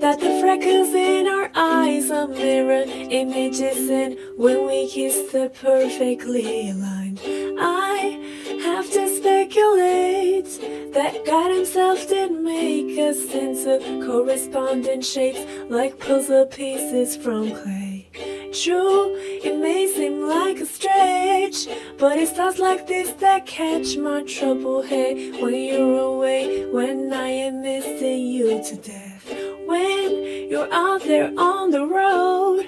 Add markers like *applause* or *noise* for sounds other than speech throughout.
That the freckles in our eyes are mirror images, and when we kiss, they're perfectly aligned. I have to speculate that God Himself did make us into corresponding shapes like puzzle pieces from clay. True, it may seem like a stretch, but it's thoughts like this that catch my trouble head when you're away, when I am missing you to death. When you're out there on the road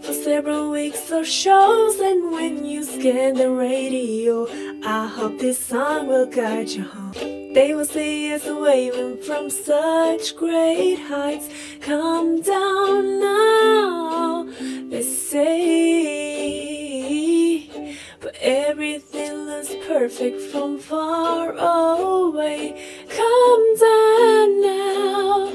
for several weeks or shows, and when you scan the radio, I hope this song will guide you home. They will see us waving from such great heights. Come down now, they say. But everything looks perfect from far away. Come down now,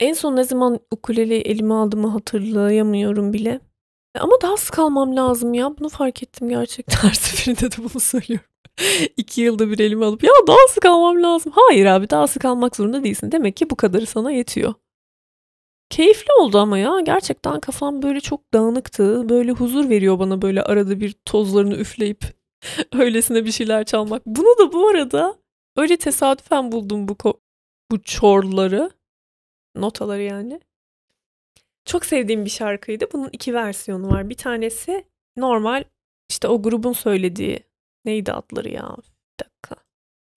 En son ne zaman ukuleleyi elime aldığımı hatırlayamıyorum bile. Ama daha sık lazım ya. Bunu fark ettim gerçekten. *laughs* Her seferinde de bunu söylüyorum. *laughs* İki yılda bir elime alıp ya daha sık lazım. Hayır abi daha sık zorunda değilsin. Demek ki bu kadarı sana yetiyor. Keyifli oldu ama ya. Gerçekten kafam böyle çok dağınıktı. Böyle huzur veriyor bana böyle arada bir tozlarını üfleyip *laughs* öylesine bir şeyler çalmak. Bunu da bu arada öyle tesadüfen buldum bu bu çorları notaları yani. Çok sevdiğim bir şarkıydı. Bunun iki versiyonu var. Bir tanesi normal işte o grubun söylediği neydi adları ya? Bir dakika.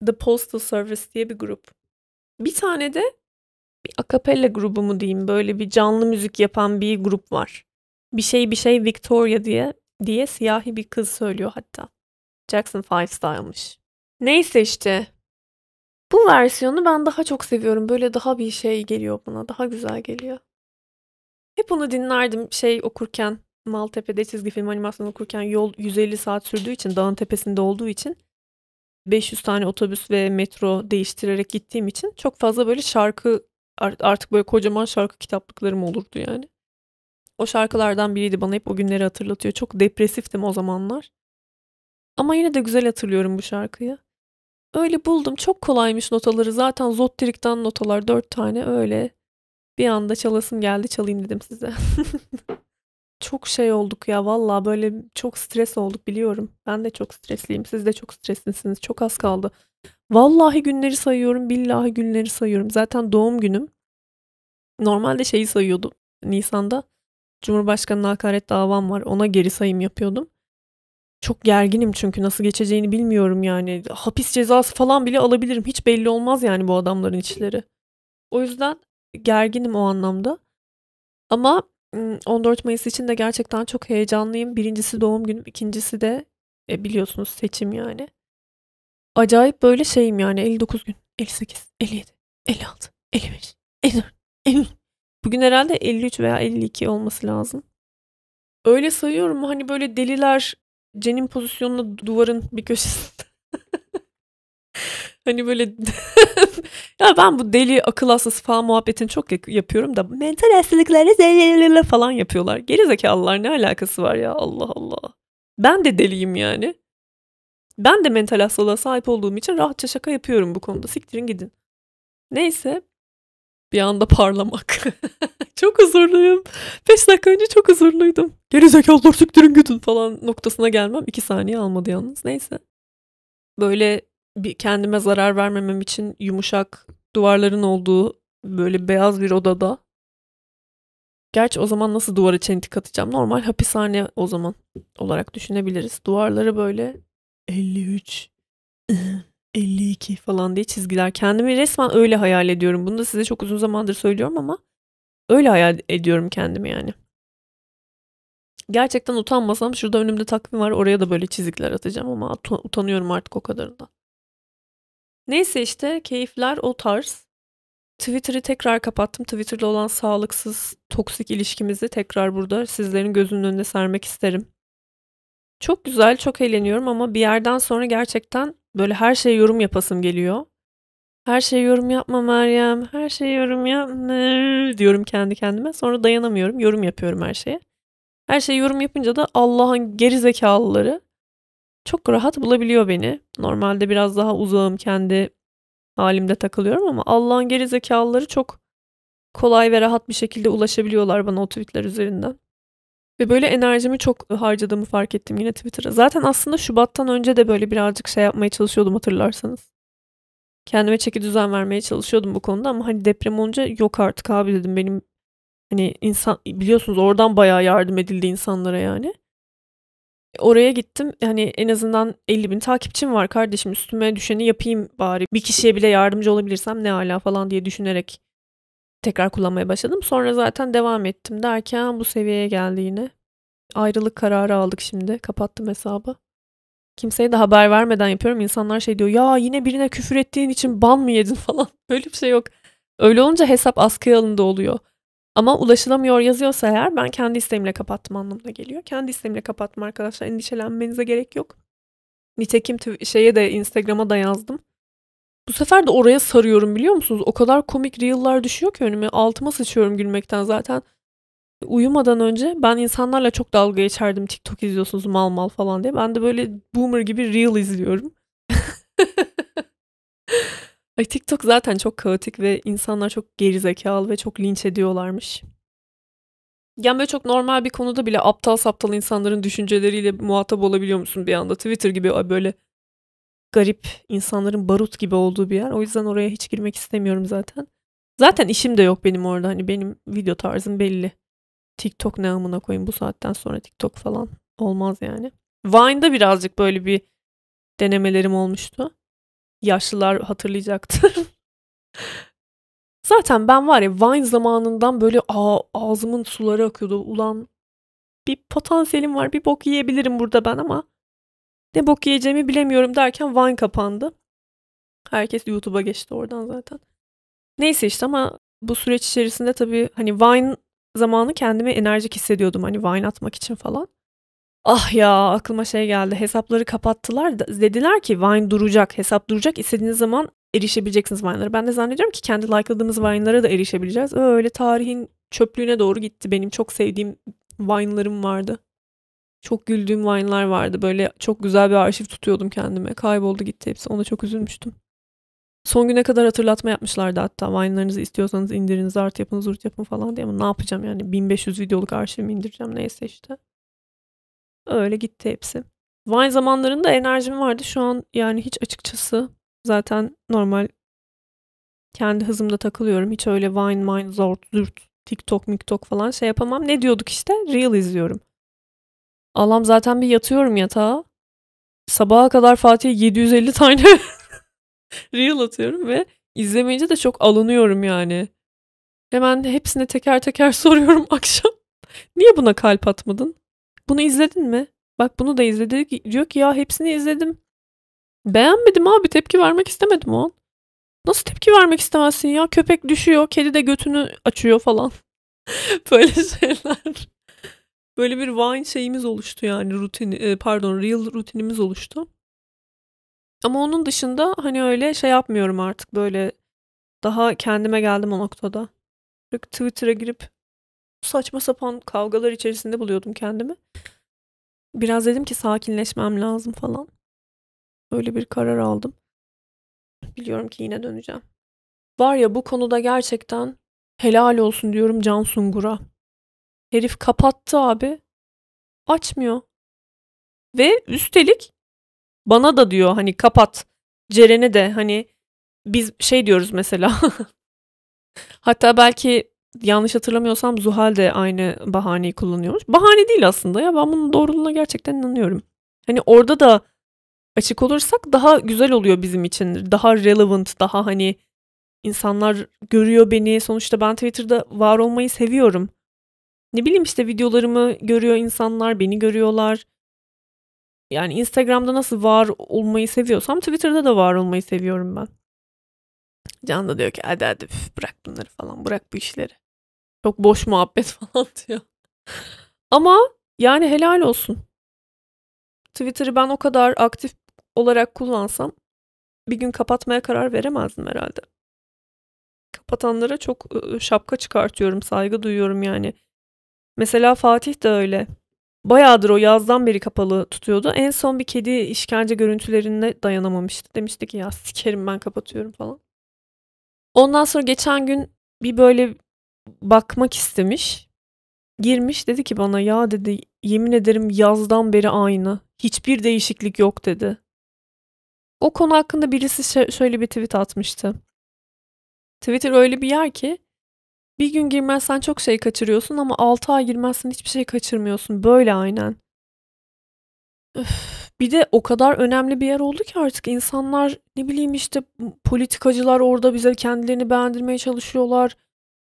The Postal Service diye bir grup. Bir tane de bir akapella grubu mu diyeyim böyle bir canlı müzik yapan bir grup var. Bir şey bir şey Victoria diye diye siyahi bir kız söylüyor hatta. Jackson Five Style'mış. Neyse işte bu versiyonu ben daha çok seviyorum. Böyle daha bir şey geliyor bana. Daha güzel geliyor. Hep onu dinlerdim şey okurken. Maltepe'de çizgi film animasyon okurken yol 150 saat sürdüğü için dağın tepesinde olduğu için 500 tane otobüs ve metro değiştirerek gittiğim için çok fazla böyle şarkı artık böyle kocaman şarkı kitaplıklarım olurdu yani. O şarkılardan biriydi bana hep o günleri hatırlatıyor. Çok depresiftim o zamanlar. Ama yine de güzel hatırlıyorum bu şarkıyı. Öyle buldum. Çok kolaymış notaları. Zaten Zotterik'ten notalar dört tane öyle. Bir anda çalasım geldi çalayım dedim size. *laughs* çok şey olduk ya valla böyle çok stres olduk biliyorum. Ben de çok stresliyim. Siz de çok streslisiniz. Çok az kaldı. Vallahi günleri sayıyorum. Billahi günleri sayıyorum. Zaten doğum günüm. Normalde şeyi sayıyordum. Nisan'da Cumhurbaşkanı'na hakaret davam var. Ona geri sayım yapıyordum. Çok gerginim çünkü nasıl geçeceğini bilmiyorum yani. Hapis cezası falan bile alabilirim. Hiç belli olmaz yani bu adamların içleri. O yüzden gerginim o anlamda. Ama 14 Mayıs için de gerçekten çok heyecanlıyım. Birincisi doğum günüm, ikincisi de e, biliyorsunuz seçim yani. Acayip böyle şeyim yani 59 gün, 58, 57, 56, 55, 54, 53. Bugün herhalde 53 veya 52 olması lazım. Öyle sayıyorum hani böyle deliler Cenin pozisyonunu duvarın bir köşesinde. *laughs* hani böyle *laughs* ya ben bu deli akıl hastası falan muhabbetini çok yapıyorum da mental hastalıkları falan yapıyorlar. Geri zekalılar ne alakası var ya Allah Allah. Ben de deliyim yani. Ben de mental hastalığa sahip olduğum için rahatça şaka yapıyorum bu konuda. Siktirin gidin. Neyse. Bir anda parlamak. *laughs* çok huzurluyum. 5 dakika önce çok huzurluydum. Geri zekalılar siktirin gidin falan noktasına gelmem. 2 saniye almadı yalnız. Neyse. Böyle bir kendime zarar vermemem için yumuşak duvarların olduğu böyle beyaz bir odada. Gerçi o zaman nasıl duvara çentik atacağım? Normal hapishane o zaman olarak düşünebiliriz. Duvarları böyle 53, 52 *clears throat* falan diye çizgiler. Kendimi resmen öyle hayal ediyorum. Bunu da size çok uzun zamandır söylüyorum ama öyle hayal ediyorum kendimi yani. Gerçekten utanmasam şurada önümde takvim var oraya da böyle çizikler atacağım ama utanıyorum artık o kadarından. Neyse işte keyifler o tarz. Twitter'ı tekrar kapattım. Twitter'da olan sağlıksız, toksik ilişkimizi tekrar burada sizlerin gözünün önüne sermek isterim. Çok güzel, çok eğleniyorum ama bir yerden sonra gerçekten böyle her şeye yorum yapasım geliyor. Her şeye yorum yapma Meryem, her şeye yorum yapma diyorum kendi kendime. Sonra dayanamıyorum, yorum yapıyorum her şeye. Her şeye yorum yapınca da Allah'ın geri zekalıları çok rahat bulabiliyor beni. Normalde biraz daha uzağım kendi halimde takılıyorum ama Allah'ın geri zekalıları çok kolay ve rahat bir şekilde ulaşabiliyorlar bana o tweetler üzerinden. Ve böyle enerjimi çok harcadığımı fark ettim yine Twitter'a. Zaten aslında Şubat'tan önce de böyle birazcık şey yapmaya çalışıyordum hatırlarsanız. Kendime çeki düzen vermeye çalışıyordum bu konuda ama hani deprem olunca yok artık abi dedim benim hani insan biliyorsunuz oradan bayağı yardım edildi insanlara yani. Oraya gittim hani en azından 50 bin takipçim var kardeşim üstüme düşeni yapayım bari. Bir kişiye bile yardımcı olabilirsem ne ala falan diye düşünerek tekrar kullanmaya başladım. Sonra zaten devam ettim derken bu seviyeye geldi yine. Ayrılık kararı aldık şimdi. Kapattım hesabı. Kimseye de haber vermeden yapıyorum. İnsanlar şey diyor ya yine birine küfür ettiğin için ban mı yedin *laughs* falan. Öyle bir şey yok. Öyle olunca hesap askıya alındı oluyor. Ama ulaşılamıyor yazıyorsa eğer ben kendi isteğimle kapattım anlamına geliyor. Kendi isteğimle kapattım arkadaşlar. Endişelenmenize gerek yok. Nitekim şeye de Instagram'a da yazdım. Bu sefer de oraya sarıyorum biliyor musunuz? O kadar komik reel'lar düşüyor ki önüme. Altıma sıçıyorum gülmekten zaten. Uyumadan önce ben insanlarla çok dalga geçerdim. TikTok izliyorsunuz mal mal falan diye. Ben de böyle boomer gibi reel izliyorum. *laughs* Ay TikTok zaten çok kaotik ve insanlar çok gerizekalı ve çok linç ediyorlarmış. Yani böyle çok normal bir konuda bile aptal saptal insanların düşünceleriyle muhatap olabiliyor musun bir anda? Twitter gibi böyle garip insanların barut gibi olduğu bir yer. O yüzden oraya hiç girmek istemiyorum zaten. Zaten işim de yok benim orada. Hani benim video tarzım belli. TikTok ne amına koyayım bu saatten sonra TikTok falan olmaz yani. Vine'da birazcık böyle bir denemelerim olmuştu. Yaşlılar hatırlayacaktır. *laughs* Zaten ben var ya Vine zamanından böyle ağzımın suları akıyordu. Ulan bir potansiyelim var bir bok yiyebilirim burada ben ama ne bok yiyeceğimi bilemiyorum derken Vine kapandı. Herkes YouTube'a geçti oradan zaten. Neyse işte ama bu süreç içerisinde tabii hani Vine zamanı kendimi enerjik hissediyordum hani Vine atmak için falan. Ah ya aklıma şey geldi. Hesapları kapattılar. Dediler ki Vine duracak. Hesap duracak. İstediğiniz zaman erişebileceksiniz Vine'lara. Ben de zannediyorum ki kendi like'ladığımız Vine'lara da erişebileceğiz. Öyle tarihin çöplüğüne doğru gitti. Benim çok sevdiğim Vine'larım vardı. Çok güldüğüm Vine'lar vardı. Böyle çok güzel bir arşiv tutuyordum kendime. Kayboldu gitti hepsi. Ona çok üzülmüştüm. Son güne kadar hatırlatma yapmışlardı hatta. Vine'larınızı istiyorsanız indiriniz, art yapın, zurt yapın falan diye. Ama ne yapacağım yani? 1500 videoluk arşivimi indireceğim neyse işte. Öyle gitti hepsi. Vine zamanlarında enerjim vardı. Şu an yani hiç açıkçası zaten normal kendi hızımda takılıyorum. Hiç öyle Vine, Mine, Zort, Zurt, TikTok, MikTok falan şey yapamam. Ne diyorduk işte? Reel izliyorum. Allah'ım zaten bir yatıyorum yatağa. Sabaha kadar Fatih 750 tane *laughs* Reel atıyorum ve izlemeyince de çok alınıyorum yani. Hemen hepsine teker teker *laughs* soruyorum akşam. Niye buna kalp atmadın? Bunu izledin mi? Bak bunu da izledi. Diyor ki ya hepsini izledim. Beğenmedim abi tepki vermek istemedim o an. Nasıl tepki vermek istemezsin ya? Köpek düşüyor, kedi de götünü açıyor falan. *laughs* Böyle şeyler. Böyle bir Vine şeyimiz oluştu yani rutin pardon Real rutinimiz oluştu. Ama onun dışında hani öyle şey yapmıyorum artık böyle daha kendime geldim o noktada. Twitter'a girip saçma sapan kavgalar içerisinde buluyordum kendimi. Biraz dedim ki sakinleşmem lazım falan. Öyle bir karar aldım. Biliyorum ki yine döneceğim. Var ya bu konuda gerçekten helal olsun diyorum Can Sungur'a. Herif kapattı abi. Açmıyor. Ve üstelik bana da diyor hani kapat. Ceren'e de hani biz şey diyoruz mesela. *laughs* Hatta belki yanlış hatırlamıyorsam Zuhal de aynı bahaneyi kullanıyormuş. Bahane değil aslında ya ben bunun doğruluğuna gerçekten inanıyorum. Hani orada da açık olursak daha güzel oluyor bizim için. Daha relevant, daha hani insanlar görüyor beni. Sonuçta ben Twitter'da var olmayı seviyorum. Ne bileyim işte videolarımı görüyor insanlar, beni görüyorlar. Yani Instagram'da nasıl var olmayı seviyorsam Twitter'da da var olmayı seviyorum ben. Can da diyor ki hadi hadi bırak bunları falan bırak bu işleri. Çok boş muhabbet *laughs* falan diyor. Ama yani helal olsun. Twitter'ı ben o kadar aktif olarak kullansam bir gün kapatmaya karar veremezdim herhalde. Kapatanlara çok şapka çıkartıyorum, saygı duyuyorum yani. Mesela Fatih de öyle. bayağıdır o yazdan beri kapalı tutuyordu. En son bir kedi işkence görüntülerine dayanamamıştı. Demişti ki ya sikerim ben kapatıyorum falan. Ondan sonra geçen gün bir böyle bakmak istemiş. Girmiş dedi ki bana ya dedi yemin ederim yazdan beri aynı. Hiçbir değişiklik yok dedi. O konu hakkında birisi şöyle bir tweet atmıştı. Twitter öyle bir yer ki bir gün girmezsen çok şey kaçırıyorsun ama 6 ay girmezsen hiçbir şey kaçırmıyorsun. Böyle aynen. Öf, bir de o kadar önemli bir yer oldu ki artık insanlar ne bileyim işte politikacılar orada bize kendilerini beğendirmeye çalışıyorlar.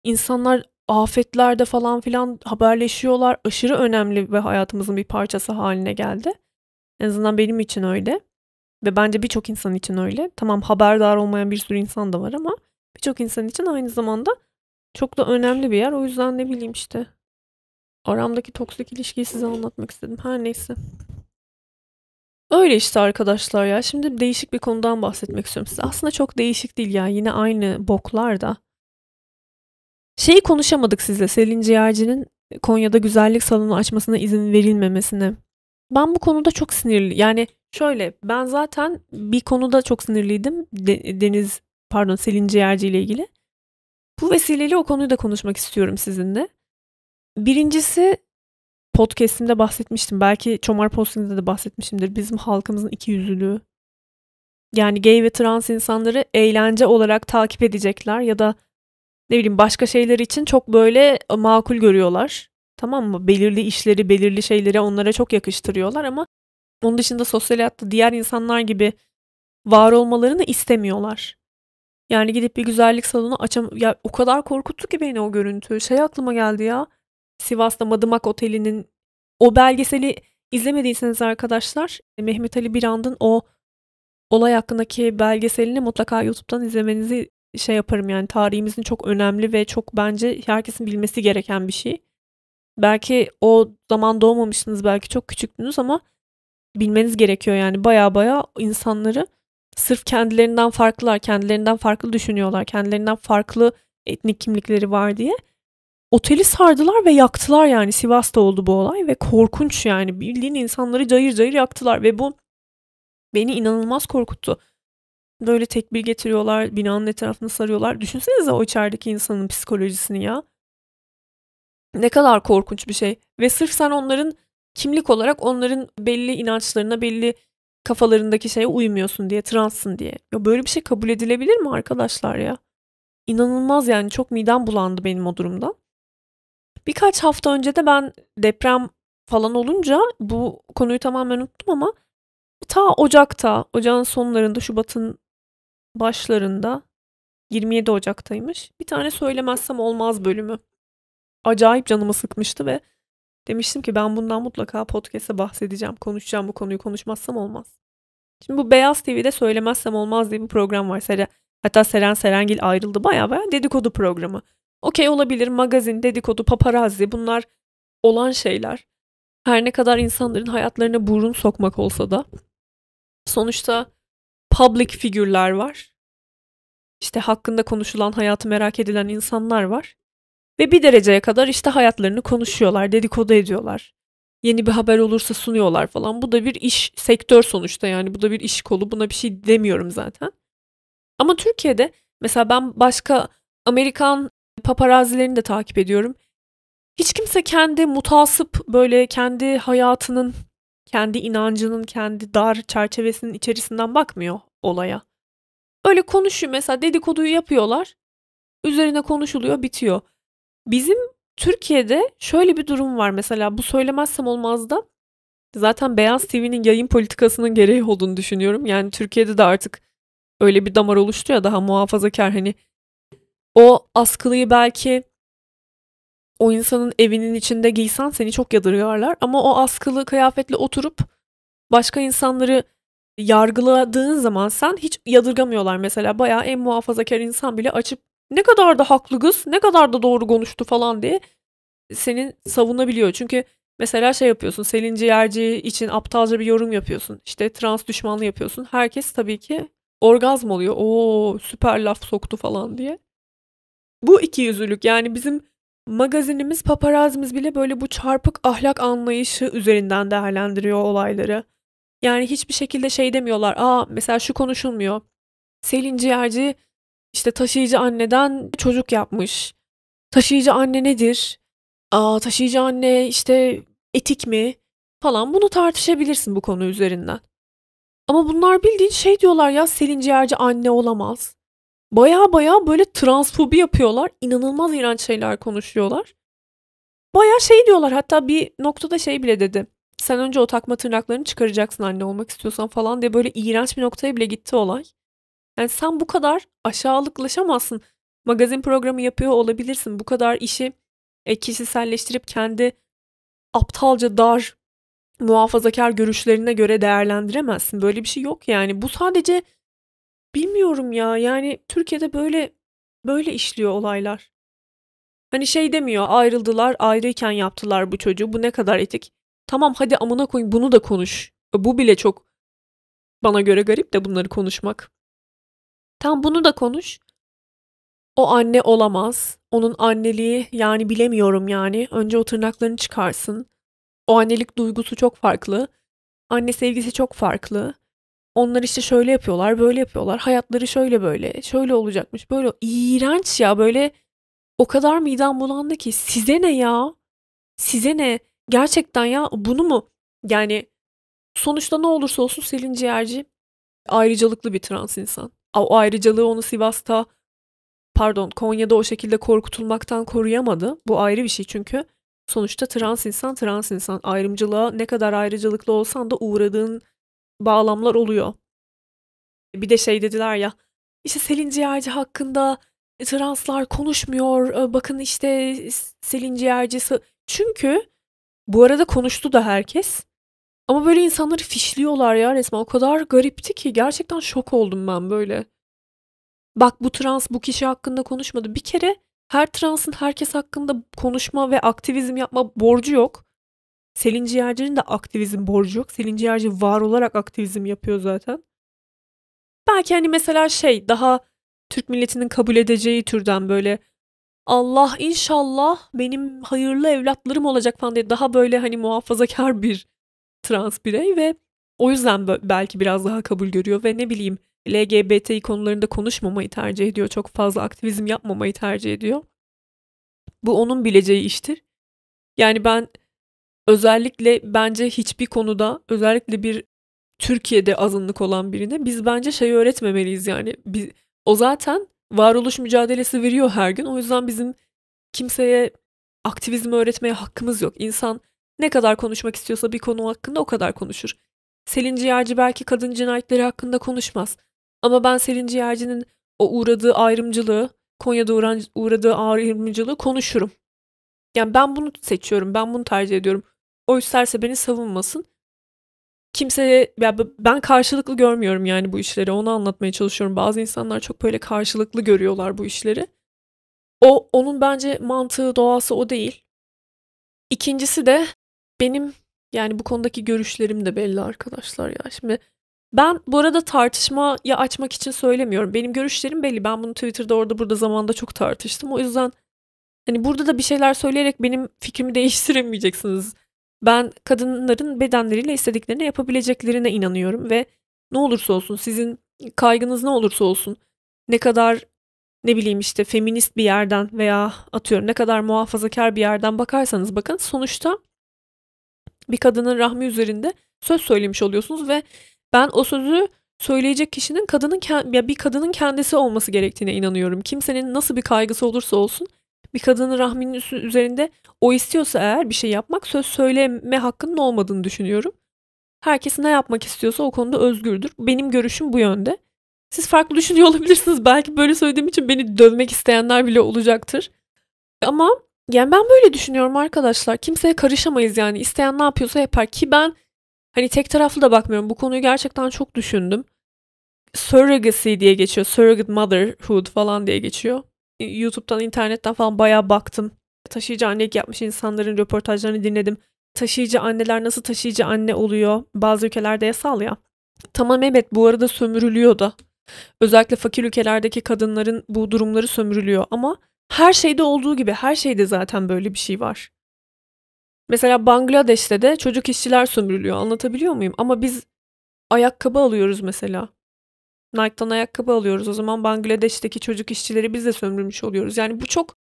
İnsanlar afetlerde falan filan haberleşiyorlar. Aşırı önemli ve hayatımızın bir parçası haline geldi. En azından benim için öyle. Ve bence birçok insan için öyle. Tamam haberdar olmayan bir sürü insan da var ama birçok insan için aynı zamanda çok da önemli bir yer. O yüzden ne bileyim işte. Aramdaki toksik ilişkiyi size anlatmak istedim. Her neyse. Öyle işte arkadaşlar ya. Şimdi değişik bir konudan bahsetmek istiyorum size. Aslında çok değişik değil ya. Yine aynı boklar da. Şeyi konuşamadık sizle. Selin Ciğerci'nin Konya'da güzellik salonu açmasına izin verilmemesine. Ben bu konuda çok sinirli. Yani şöyle ben zaten bir konuda çok sinirliydim. De- Deniz pardon Selin Ciğerci ile ilgili. Bu vesileyle o konuyu da konuşmak istiyorum sizinle. Birincisi podcast'imde bahsetmiştim. Belki Çomar Posting'de de bahsetmişimdir. Bizim halkımızın iki yüzlülüğü. Yani gay ve trans insanları eğlence olarak takip edecekler ya da ne bileyim başka şeyler için çok böyle makul görüyorlar. Tamam mı? Belirli işleri, belirli şeyleri onlara çok yakıştırıyorlar ama onun dışında sosyal hayatta diğer insanlar gibi var olmalarını istemiyorlar. Yani gidip bir güzellik salonu açam ya o kadar korkuttu ki beni o görüntü. Şey aklıma geldi ya. Sivas'ta Madımak Oteli'nin o belgeseli izlemediyseniz arkadaşlar Mehmet Ali Birand'ın o olay hakkındaki belgeselini mutlaka YouTube'dan izlemenizi şey yaparım yani tarihimizin çok önemli ve çok bence herkesin bilmesi gereken bir şey. Belki o zaman doğmamışsınız belki çok küçüktünüz ama bilmeniz gerekiyor yani baya baya insanları sırf kendilerinden farklılar, kendilerinden farklı düşünüyorlar, kendilerinden farklı etnik kimlikleri var diye oteli sardılar ve yaktılar yani Sivas'ta oldu bu olay ve korkunç yani bildiğin insanları cayır cayır yaktılar ve bu beni inanılmaz korkuttu. Böyle tekbir getiriyorlar, binanın etrafını sarıyorlar. Düşünsenize o içerideki insanın psikolojisini ya. Ne kadar korkunç bir şey. Ve sırf sen onların kimlik olarak onların belli inançlarına, belli kafalarındaki şeye uymuyorsun diye, transsın diye. Ya böyle bir şey kabul edilebilir mi arkadaşlar ya? İnanılmaz yani çok midem bulandı benim o durumdan. Birkaç hafta önce de ben deprem falan olunca bu konuyu tamamen unuttum ama ta Ocak'ta, Ocağın sonlarında, Şubat'ın başlarında 27 Ocak'taymış. Bir tane söylemezsem olmaz bölümü. Acayip canımı sıkmıştı ve demiştim ki ben bundan mutlaka podcast'e bahsedeceğim, konuşacağım bu konuyu konuşmazsam olmaz. Şimdi bu Beyaz TV'de söylemezsem olmaz diye bir program var. Seren, hatta Seren Serengil ayrıldı baya baya dedikodu programı. Okey olabilir magazin, dedikodu, paparazzi bunlar olan şeyler. Her ne kadar insanların hayatlarına burun sokmak olsa da sonuçta public figürler var. İşte hakkında konuşulan, hayatı merak edilen insanlar var. Ve bir dereceye kadar işte hayatlarını konuşuyorlar, dedikodu ediyorlar. Yeni bir haber olursa sunuyorlar falan. Bu da bir iş sektör sonuçta yani bu da bir iş kolu. Buna bir şey demiyorum zaten. Ama Türkiye'de mesela ben başka Amerikan paparazilerini de takip ediyorum. Hiç kimse kendi mutasip böyle kendi hayatının, kendi inancının, kendi dar çerçevesinin içerisinden bakmıyor olaya. Öyle konuşuyor mesela dedikoduyu yapıyorlar. Üzerine konuşuluyor, bitiyor. Bizim Türkiye'de şöyle bir durum var. Mesela bu söylemezsem olmaz da zaten Beyaz TV'nin yayın politikasının gereği olduğunu düşünüyorum. Yani Türkiye'de de artık öyle bir damar oluştu ya daha muhafazakar hani o askılıyı belki o insanın evinin içinde giysen seni çok yadırgarlar. Ama o askılı kıyafetle oturup başka insanları yargıladığın zaman sen hiç yadırgamıyorlar. Mesela bayağı en muhafazakar insan bile açıp ne kadar da haklı kız ne kadar da doğru konuştu falan diye senin savunabiliyor. Çünkü mesela şey yapıyorsun Selin Ciğerci için aptalca bir yorum yapıyorsun işte trans düşmanlığı yapıyorsun herkes tabii ki orgazm oluyor o süper laf soktu falan diye. Bu iki yüzlülük yani bizim Magazinimiz, paparazimiz bile böyle bu çarpık ahlak anlayışı üzerinden değerlendiriyor olayları. Yani hiçbir şekilde şey demiyorlar. Aa mesela şu konuşulmuyor. Selin Ciğerci işte taşıyıcı anneden çocuk yapmış. Taşıyıcı anne nedir? Aa taşıyıcı anne işte etik mi? Falan bunu tartışabilirsin bu konu üzerinden. Ama bunlar bildiğin şey diyorlar ya Selin Ciğerci anne olamaz. Baya baya böyle transfobi yapıyorlar. İnanılmaz iğrenç şeyler konuşuyorlar. Baya şey diyorlar hatta bir noktada şey bile dedi. Sen önce o takma tırnaklarını çıkaracaksın anne olmak istiyorsan falan diye böyle iğrenç bir noktaya bile gitti olay. Yani sen bu kadar aşağılıklaşamazsın. Magazin programı yapıyor olabilirsin. Bu kadar işi e, kişiselleştirip kendi aptalca dar muhafazakar görüşlerine göre değerlendiremezsin. Böyle bir şey yok yani. Bu sadece bilmiyorum ya. Yani Türkiye'de böyle böyle işliyor olaylar. Hani şey demiyor ayrıldılar ayrıyken yaptılar bu çocuğu bu ne kadar etik. Tamam hadi amına koyun bunu da konuş. Bu bile çok bana göre garip de bunları konuşmak. Tam bunu da konuş. O anne olamaz. Onun anneliği yani bilemiyorum yani. Önce o tırnaklarını çıkarsın. O annelik duygusu çok farklı. Anne sevgisi çok farklı. Onlar işte şöyle yapıyorlar, böyle yapıyorlar. Hayatları şöyle böyle, şöyle olacakmış. Böyle iğrenç ya böyle o kadar midem bulandı ki size ne ya? Size ne? Gerçekten ya bunu mu? Yani sonuçta ne olursa olsun Selin Ciğerci ayrıcalıklı bir trans insan. O ayrıcalığı onu Sivas'ta pardon Konya'da o şekilde korkutulmaktan koruyamadı. Bu ayrı bir şey çünkü sonuçta trans insan trans insan ayrımcılığa ne kadar ayrıcalıklı olsan da uğradığın bağlamlar oluyor. Bir de şey dediler ya işte Selin Ciğerci hakkında translar konuşmuyor. Bakın işte Selin Ciğerci çünkü bu arada konuştu da herkes. Ama böyle insanları fişliyorlar ya resmen. O kadar garipti ki gerçekten şok oldum ben böyle. Bak bu trans bu kişi hakkında konuşmadı. Bir kere her transın herkes hakkında konuşma ve aktivizm yapma borcu yok. Selin Ciğerci'nin de aktivizm borcu yok. Selin Ciğerci var olarak aktivizm yapıyor zaten. Belki hani mesela şey daha Türk milletinin kabul edeceği türden böyle Allah inşallah benim hayırlı evlatlarım olacak falan diye daha böyle hani muhafazakar bir trans birey ve o yüzden belki biraz daha kabul görüyor ve ne bileyim LGBT konularında konuşmamayı tercih ediyor. Çok fazla aktivizm yapmamayı tercih ediyor. Bu onun bileceği iştir. Yani ben özellikle bence hiçbir konuda özellikle bir Türkiye'de azınlık olan birine biz bence şey öğretmemeliyiz yani. Biz, o zaten varoluş mücadelesi veriyor her gün. O yüzden bizim kimseye aktivizm öğretmeye hakkımız yok. İnsan ne kadar konuşmak istiyorsa bir konu hakkında o kadar konuşur. Selin Ciğerci belki kadın cinayetleri hakkında konuşmaz. Ama ben Selin Ciğerci'nin o uğradığı ayrımcılığı, Konya'da uğradığı ayrımcılığı konuşurum. Yani ben bunu seçiyorum, ben bunu tercih ediyorum. O isterse beni savunmasın. Kimseye, ya ben karşılıklı görmüyorum yani bu işleri. Onu anlatmaya çalışıyorum. Bazı insanlar çok böyle karşılıklı görüyorlar bu işleri. O onun bence mantığı, doğası o değil. İkincisi de benim yani bu konudaki görüşlerim de belli arkadaşlar ya. Şimdi ben bu arada tartışmaya açmak için söylemiyorum. Benim görüşlerim belli. Ben bunu Twitter'da orada burada zamanda çok tartıştım. O yüzden hani burada da bir şeyler söyleyerek benim fikrimi *laughs* değiştiremeyeceksiniz. Ben kadınların bedenleriyle istediklerini yapabileceklerine inanıyorum ve ne olursa olsun sizin kaygınız ne olursa olsun ne kadar ne bileyim işte feminist bir yerden veya atıyorum ne kadar muhafazakar bir yerden bakarsanız bakın sonuçta bir kadının rahmi üzerinde söz söylemiş oluyorsunuz ve ben o sözü söyleyecek kişinin kadının ya bir kadının kendisi olması gerektiğine inanıyorum. Kimsenin nasıl bir kaygısı olursa olsun bir kadının rahminin üzerinde o istiyorsa eğer bir şey yapmak söz söyleme hakkının olmadığını düşünüyorum. Herkes ne yapmak istiyorsa o konuda özgürdür. Benim görüşüm bu yönde. Siz farklı düşünüyor olabilirsiniz. Belki böyle söylediğim için beni dövmek isteyenler bile olacaktır. Ama yani ben böyle düşünüyorum arkadaşlar. Kimseye karışamayız yani. İsteyen ne yapıyorsa yapar ki ben hani tek taraflı da bakmıyorum. Bu konuyu gerçekten çok düşündüm. Surrogacy diye geçiyor. Surrogate motherhood falan diye geçiyor. YouTube'dan, internetten falan bayağı baktım. Taşıyıcı annelik yapmış insanların röportajlarını dinledim. Taşıyıcı anneler nasıl taşıyıcı anne oluyor? Bazı ülkelerde yasal ya. Tamam evet bu arada sömürülüyor da. Özellikle fakir ülkelerdeki kadınların bu durumları sömürülüyor ama her şeyde olduğu gibi her şeyde zaten böyle bir şey var. Mesela Bangladeş'te de çocuk işçiler sömürülüyor. Anlatabiliyor muyum? Ama biz ayakkabı alıyoruz mesela. Nike'dan ayakkabı alıyoruz. O zaman Bangladeş'teki çocuk işçileri biz de sömürmüş oluyoruz. Yani bu çok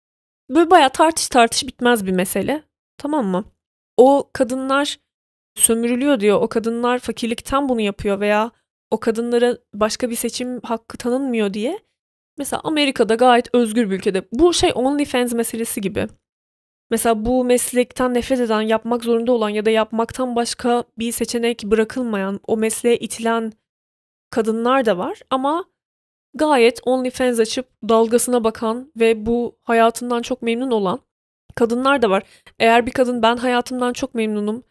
böyle bayağı tartış tartış bitmez bir mesele. Tamam mı? O kadınlar sömürülüyor diyor. O kadınlar fakirlikten bunu yapıyor veya o kadınlara başka bir seçim hakkı tanınmıyor diye. Mesela Amerika'da gayet özgür bir ülkede. Bu şey OnlyFans meselesi gibi. Mesela bu meslekten nefret eden, yapmak zorunda olan ya da yapmaktan başka bir seçenek bırakılmayan, o mesleğe itilen kadınlar da var ama gayet OnlyFans açıp dalgasına bakan ve bu hayatından çok memnun olan kadınlar da var. Eğer bir kadın ben hayatımdan çok memnunum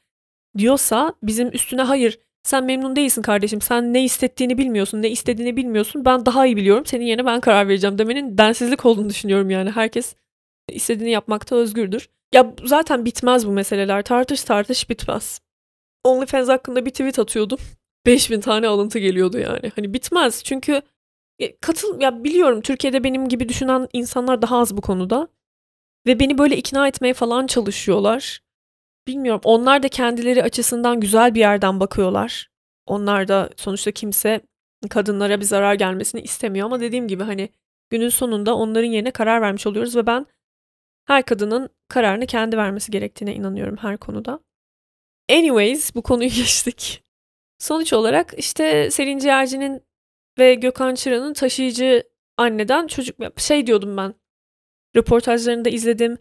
diyorsa bizim üstüne hayır sen memnun değilsin kardeşim sen ne hissettiğini bilmiyorsun ne istediğini bilmiyorsun ben daha iyi biliyorum senin yerine ben karar vereceğim demenin densizlik olduğunu düşünüyorum yani herkes istediğini yapmakta özgürdür. Ya zaten bitmez bu meseleler tartış tartış bitmez. OnlyFans hakkında bir tweet atıyordum. *laughs* 5000 tane alıntı geliyordu yani. Hani bitmez çünkü e, katıl ya biliyorum Türkiye'de benim gibi düşünen insanlar daha az bu konuda. Ve beni böyle ikna etmeye falan çalışıyorlar. Bilmiyorum onlar da kendileri açısından güzel bir yerden bakıyorlar. Onlar da sonuçta kimse kadınlara bir zarar gelmesini istemiyor ama dediğim gibi hani günün sonunda onların yerine karar vermiş oluyoruz ve ben her kadının kararını kendi vermesi gerektiğine inanıyorum her konuda. Anyways bu konuyu *laughs* geçtik. Sonuç olarak işte Selin Ciğerci'nin ve Gökhan Çıra'nın taşıyıcı anneden çocuk şey diyordum ben. Röportajlarını da izledim.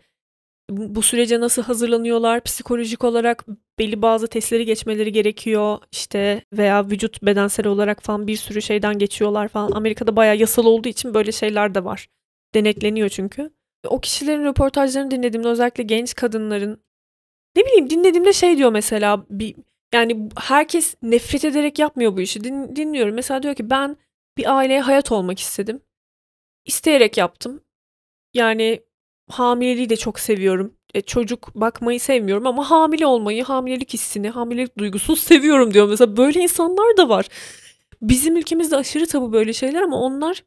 Bu sürece nasıl hazırlanıyorlar? Psikolojik olarak belli bazı testleri geçmeleri gerekiyor. işte veya vücut bedensel olarak falan bir sürü şeyden geçiyorlar falan. Amerika'da bayağı yasal olduğu için böyle şeyler de var. Denetleniyor çünkü. O kişilerin röportajlarını dinlediğimde özellikle genç kadınların ne bileyim dinlediğimde şey diyor mesela bir yani herkes nefret ederek yapmıyor bu işi. Din, dinliyorum. Mesela diyor ki ben bir aileye hayat olmak istedim. İsteyerek yaptım. Yani hamileliği de çok seviyorum. E, çocuk bakmayı sevmiyorum ama hamile olmayı, hamilelik hissini, hamilelik duygusunu *laughs* seviyorum diyor. Mesela böyle insanlar da var. Bizim ülkemizde aşırı tabu böyle şeyler ama onlar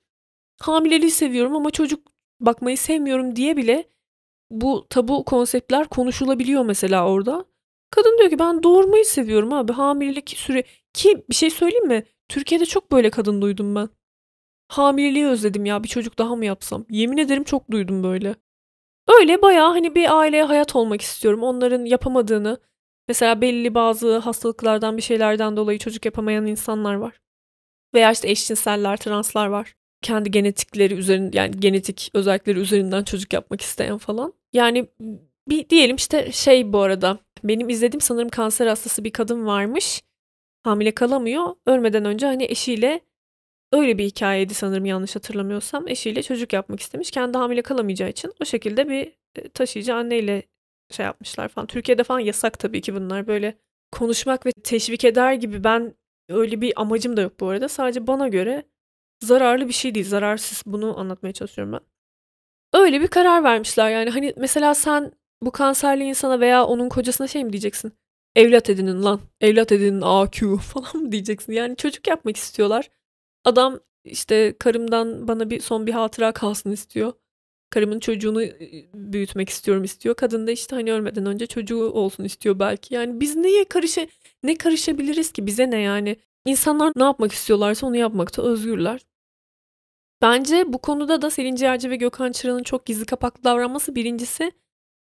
hamileliği seviyorum ama çocuk bakmayı sevmiyorum diye bile bu tabu konseptler konuşulabiliyor mesela orada. Kadın diyor ki ben doğurmayı seviyorum abi. Hamilelik süre ki bir şey söyleyeyim mi? Türkiye'de çok böyle kadın duydum ben. Hamileliği özledim ya bir çocuk daha mı yapsam? Yemin ederim çok duydum böyle. Öyle bayağı hani bir aileye hayat olmak istiyorum. Onların yapamadığını mesela belli bazı hastalıklardan bir şeylerden dolayı çocuk yapamayan insanlar var. Veya işte eşcinseller, translar var. Kendi genetikleri üzerinde yani genetik özellikleri üzerinden çocuk yapmak isteyen falan. Yani bir diyelim işte şey bu arada benim izlediğim sanırım kanser hastası bir kadın varmış. Hamile kalamıyor. Ölmeden önce hani eşiyle öyle bir hikayeydi sanırım yanlış hatırlamıyorsam. Eşiyle çocuk yapmak istemiş. Kendi hamile kalamayacağı için o şekilde bir e, taşıyıcı anneyle şey yapmışlar falan. Türkiye'de falan yasak tabii ki bunlar. Böyle konuşmak ve teşvik eder gibi ben öyle bir amacım da yok bu arada. Sadece bana göre zararlı bir şey değil. Zararsız bunu anlatmaya çalışıyorum ben. Öyle bir karar vermişler yani. Hani mesela sen bu kanserli insana veya onun kocasına şey mi diyeceksin? Evlat edinin lan. Evlat edinin AQ *laughs* falan mı diyeceksin? Yani çocuk yapmak istiyorlar. Adam işte karımdan bana bir son bir hatıra kalsın istiyor. Karımın çocuğunu büyütmek istiyorum istiyor. Kadın da işte hani ölmeden önce çocuğu olsun istiyor belki. Yani biz neye karışa ne karışabiliriz ki bize ne yani? İnsanlar ne yapmak istiyorlarsa onu yapmakta özgürler. Bence bu konuda da Selin Ciğerci ve Gökhan Çıra'nın çok gizli kapaklı davranması birincisi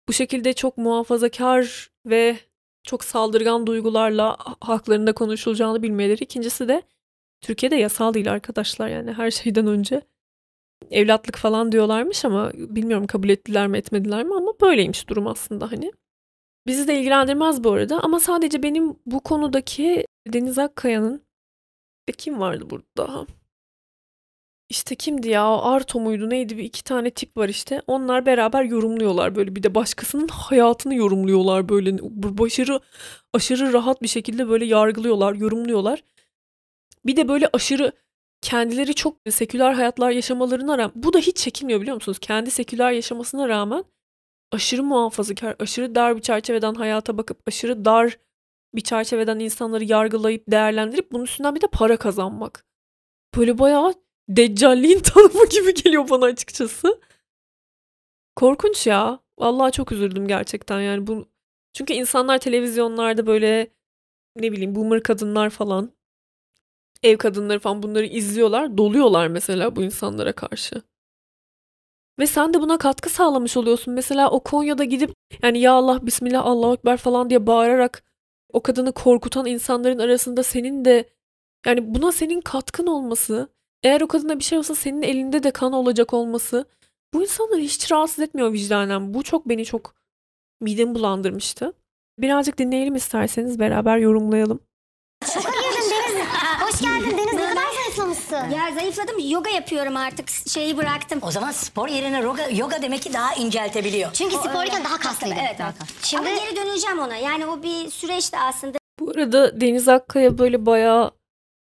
bu şekilde çok muhafazakar ve çok saldırgan duygularla haklarında konuşulacağını bilmeleri. İkincisi de Türkiye'de yasal değil arkadaşlar yani her *laughs* şeyden önce. Evlatlık falan diyorlarmış ama bilmiyorum kabul ettiler mi etmediler mi ama böyleymiş durum aslında hani. Bizi de ilgilendirmez bu arada ama sadece benim bu konudaki Deniz Akkaya'nın kim vardı burada? İşte kimdi ya? Arto muydu neydi? Bir iki tane tip var işte. Onlar beraber yorumluyorlar böyle. Bir de başkasının *laughs* hayatını yorumluyorlar böyle. Başarı aşırı rahat bir şekilde böyle yargılıyorlar, yorumluyorlar. Bir de böyle aşırı kendileri çok seküler hayatlar yaşamalarına rağmen bu da hiç çekinmiyor biliyor musunuz? Kendi seküler yaşamasına rağmen aşırı muhafazakar, aşırı dar bir çerçeveden hayata bakıp aşırı dar bir çerçeveden insanları yargılayıp değerlendirip bunun üstünden bir de para kazanmak. Böyle bayağı deccalliğin *laughs* tanımı gibi geliyor bana açıkçası. Korkunç ya. Vallahi çok üzüldüm gerçekten yani bu çünkü insanlar televizyonlarda böyle ne bileyim boomer kadınlar falan ev kadınları falan bunları izliyorlar. Doluyorlar mesela bu insanlara karşı. Ve sen de buna katkı sağlamış oluyorsun. Mesela o Konya'da gidip yani ya Allah bismillah Allahu ekber falan diye bağırarak o kadını korkutan insanların arasında senin de yani buna senin katkın olması, eğer o kadına bir şey olsa senin elinde de kan olacak olması bu insanları hiç rahatsız etmiyor vicdanen. Bu çok beni çok midemi bulandırmıştı. Birazcık dinleyelim isterseniz beraber yorumlayalım. Hoş geldin Deniz. Hoş geldin Deniz. Ne kadar zayıflamışsın. Ya zayıfladım. Yoga yapıyorum artık. Şeyi bıraktım. O zaman spor yerine yoga, yoga demek ki daha inceltebiliyor. Çünkü sporken daha kaslıydın. Evet, daha kaslı. Şimdi... Ama geri döneceğim ona. Yani o bir süreçti aslında. Bu arada Deniz Akkaya böyle bayağı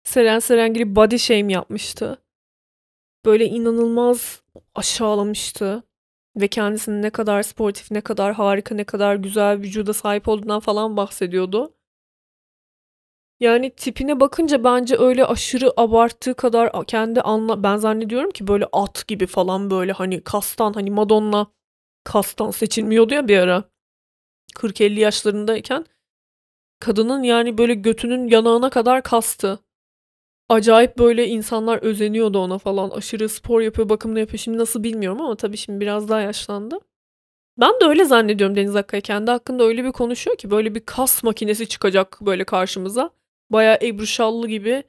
Seren Serengil'i body shame yapmıştı. Böyle inanılmaz aşağılamıştı. Ve kendisinin ne kadar sportif, ne kadar harika, ne kadar güzel vücuda sahip olduğundan falan bahsediyordu. Yani tipine bakınca bence öyle aşırı abarttığı kadar kendi anla ben zannediyorum ki böyle at gibi falan böyle hani kastan hani Madonna kastan seçilmiyordu ya bir ara. 40-50 yaşlarındayken kadının yani böyle götünün yanağına kadar kastı. Acayip böyle insanlar özeniyordu ona falan. Aşırı spor yapıyor, bakımını yapıyor. Şimdi nasıl bilmiyorum ama tabii şimdi biraz daha yaşlandı. Ben de öyle zannediyorum Deniz Akkaya. Kendi hakkında öyle bir konuşuyor ki böyle bir kas makinesi çıkacak böyle karşımıza. Bayağı Ebru Şallı gibi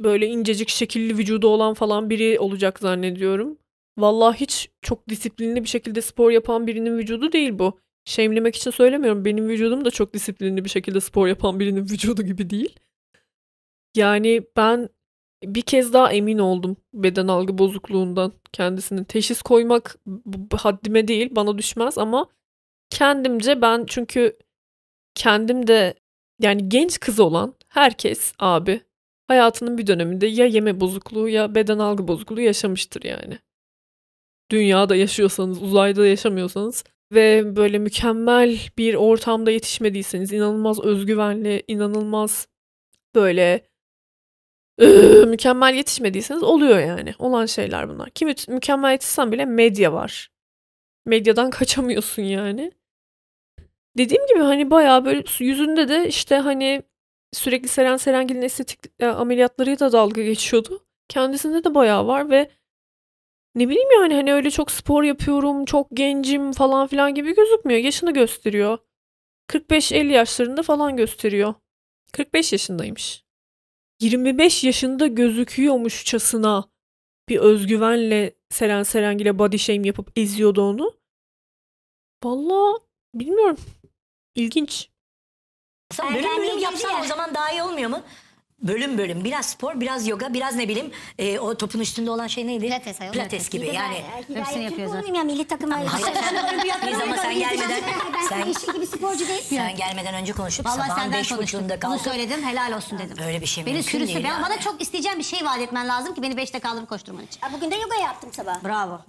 böyle incecik şekilli vücudu olan falan biri olacak zannediyorum. Vallahi hiç çok disiplinli bir şekilde spor yapan birinin vücudu değil bu. Şemlemek için söylemiyorum. Benim vücudum da çok disiplinli bir şekilde spor yapan birinin *laughs* vücudu gibi değil. Yani ben bir kez daha emin oldum beden algı bozukluğundan kendisinin. Teşhis koymak haddime değil, bana düşmez ama kendimce ben çünkü kendim de yani genç kız olan herkes abi hayatının bir döneminde ya yeme bozukluğu ya beden algı bozukluğu yaşamıştır yani. Dünyada yaşıyorsanız, uzayda yaşamıyorsanız ve böyle mükemmel bir ortamda yetişmediyseniz, inanılmaz özgüvenli, inanılmaz böyle mükemmel yetişmediyseniz oluyor yani. Olan şeyler bunlar. Kim mükemmel yetişsen bile medya var. Medyadan *laughs* kaçamıyorsun yani. Dediğim gibi hani bayağı böyle yüzünde de işte hani sürekli Seren Serengil'in estetik e, ameliyatları da dalga geçiyordu. Kendisinde de bayağı var ve ne bileyim yani hani öyle çok spor yapıyorum, çok gencim falan filan gibi gözükmüyor. Yaşını gösteriyor. 45-50 yaşlarında falan gösteriyor. 45 yaşındaymış. 25 yaşında gözüküyormuşçasına bir özgüvenle Seren Serengil'e body shame yapıp eziyordu onu. Valla bilmiyorum. İlginç. Sen bölüm yapsan o zaman daha iyi olmuyor mu? Bölüm bölüm biraz spor biraz yoga biraz ne bileyim e, o topun üstünde olan şey neydi? Pilates ayol. Pilates gibi yani. Hepsini yapıyor zaten. ya milli takım Hayır, Biz *laughs* ama sen gelmeden sen eşim gibi sporcu değil sen gelmeden önce konuşup Vallahi sabahın senden beş konuştum. buçuğunda Bunu kalkıp söyledim helal olsun dedim. Böyle bir şey Beni mümkün sürüsü değil ben yani. bana çok isteyeceğim bir şey vaat etmen lazım ki beni beşte kaldırıp koşturman için. Bugün de yoga yaptım sabah. Bravo.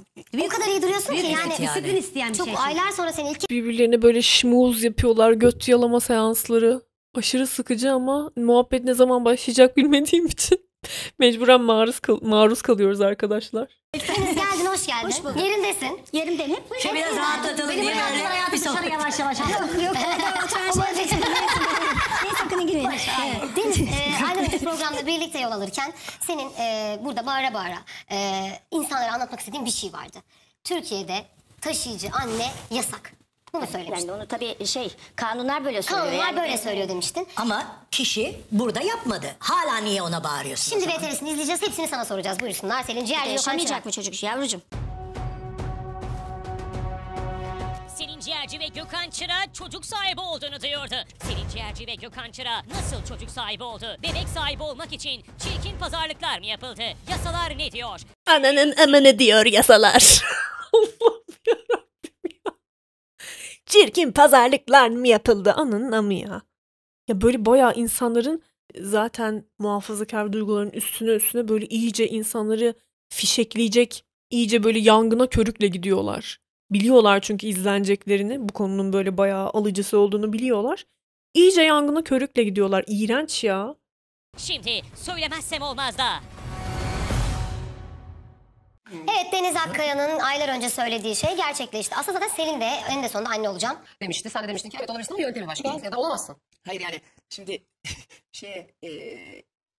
O kadar iyi duruyorsun ki yani. disiplin isteyen bir Çok şey. çünkü. aylar sonra seni ilk Birbirlerine böyle şmuz yapıyorlar. Göt yalama seansları. Aşırı sıkıcı ama muhabbet ne zaman başlayacak bilmediğim için *laughs* mecburen maruz, kal- maruz kalıyoruz arkadaşlar. Deniz geldin hoş geldin. Hoş bulduk. Yerindesin. Yerimdeyim. Hep Şu biraz rahatlatalım Benim diye böyle bir dışarı sohbet. yavaş yavaş. Yok oturan *laughs* şey *laughs* Neyse sakın girmeyin. Deniz e, aynı bir programda birlikte yol alırken senin e, burada bağıra bağıra e, insanlara anlatmak istediğin bir şey vardı. Türkiye'de taşıyıcı anne yasak. Bunu söylemiştin. Ben de onu tabii şey kanunlar böyle söylüyor. Kanunlar yani. böyle söylüyor demiştin. Ama kişi burada yapmadı. Hala niye ona bağırıyorsun? Şimdi? VTR'sini izleyeceğiz. Hepsini sana soracağız. Buyursunlar. Selin ciğerci Yaşamayacak mı çocuk yavrucuğum? Selin Ciğerci ve Gökhan Çıra çocuk sahibi olduğunu duyurdu. Selin Ciğerci ve Gökhan Çıra nasıl çocuk sahibi oldu? Bebek sahibi olmak için çirkin pazarlıklar mı yapıldı? Yasalar ne diyor? Ananın amını diyor yasalar. *laughs* Allah'ım. Çirkin pazarlıklar mı yapıldı? Ananın amı ya. Ya böyle bayağı insanların zaten muhafazakar duyguların üstüne üstüne böyle iyice insanları fişekleyecek, iyice böyle yangına körükle gidiyorlar. Biliyorlar çünkü izleneceklerini, bu konunun böyle bayağı alıcısı olduğunu biliyorlar. İyice yangına körükle gidiyorlar. İğrenç ya. Şimdi söylemezsem olmaz da. Evet Deniz Akkaya'nın aylar önce söylediği şey gerçekleşti. Aslında zaten Selin de en de sonunda anne olacağım. demişti. Sen de demiştin ki evet olabilirsin ama yöntemi başka. Ya da olamazsın. Hayır yani şimdi *laughs* şey e,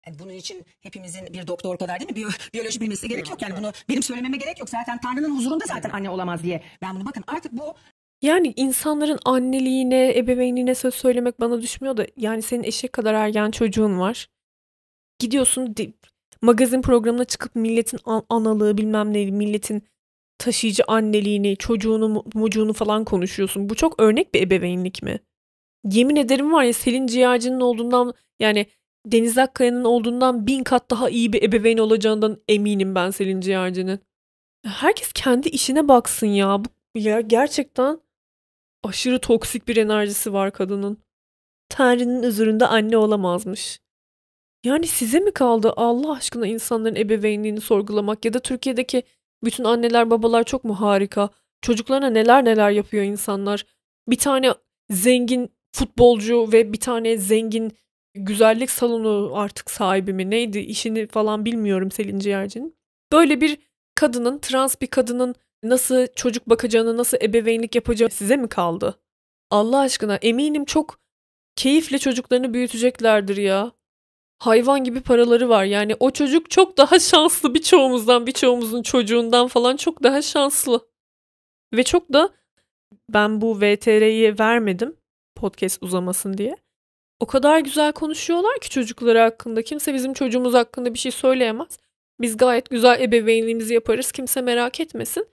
yani bunun için hepimizin bir doktor kadar değil mi? Biyo- biyoloji bilmesi gerek yok. Yani bunu benim söylememe gerek yok. Zaten Tanrı'nın huzurunda zaten anne olamaz diye. Ben bunu bakın artık bu Yani insanların anneliğine, ebeveynliğine söz söylemek bana düşmüyor da yani senin eşek kadar ergen çocuğun var. Gidiyorsun di- magazin programına çıkıp milletin an- analığı bilmem neydi, milletin taşıyıcı anneliğini, çocuğunu, mu- mucuğunu falan konuşuyorsun. Bu çok örnek bir ebeveynlik mi? Yemin ederim var ya Selin Ciğerci'nin olduğundan yani Deniz Akkaya'nın olduğundan bin kat daha iyi bir ebeveyn olacağından eminim ben Selin Ciğerci'nin. Herkes kendi işine baksın ya. Bu ya gerçekten aşırı toksik bir enerjisi var kadının. Tanrı'nın huzurunda anne olamazmış. Yani size mi kaldı Allah aşkına insanların ebeveynliğini sorgulamak ya da Türkiye'deki bütün anneler babalar çok mu harika? Çocuklarına neler neler yapıyor insanlar. Bir tane zengin futbolcu ve bir tane zengin güzellik salonu artık sahibi mi neydi işini falan bilmiyorum Selin Ciğerci'nin. Böyle bir kadının trans bir kadının nasıl çocuk bakacağını nasıl ebeveynlik yapacağı size mi kaldı? Allah aşkına eminim çok keyifle çocuklarını büyüteceklerdir ya. Hayvan gibi paraları var. Yani o çocuk çok daha şanslı birçoğumuzdan, birçoğumuzun çocuğundan falan çok daha şanslı. Ve çok da ben bu VTR'yi vermedim podcast uzamasın diye. O kadar güzel konuşuyorlar ki çocukları hakkında. Kimse bizim çocuğumuz hakkında bir şey söyleyemez. Biz gayet güzel ebeveynliğimizi yaparız. Kimse merak etmesin.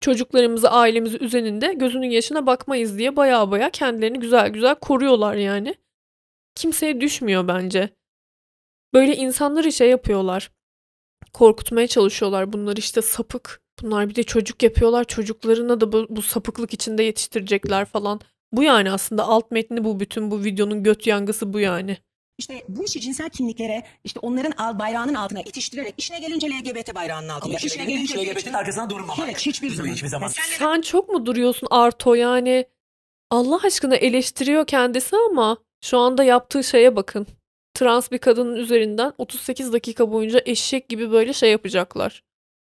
Çocuklarımızı, ailemizi üzerinde gözünün yaşına bakmayız diye baya baya kendilerini güzel güzel koruyorlar yani. Kimseye düşmüyor bence. Böyle insanları şey yapıyorlar. Korkutmaya çalışıyorlar. Bunlar işte sapık. Bunlar bir de çocuk yapıyorlar. Çocuklarına da bu, bu sapıklık içinde yetiştirecekler falan. Bu yani aslında alt metni bu. Bütün bu videonun göt yangısı bu yani. işte bu işi cinsel kimliklere işte onların al bayrağının altına itiştirerek işine gelince LGBT bayrağının altına. Ama işine gelince LGBT'nin arkasına durmamak. Evet hiçbir zaman. Hiçbir zaman. Sen çok mu duruyorsun Arto yani? Allah aşkına eleştiriyor kendisi ama şu anda yaptığı şeye bakın. Trans bir kadının üzerinden 38 dakika boyunca eşek gibi böyle şey yapacaklar.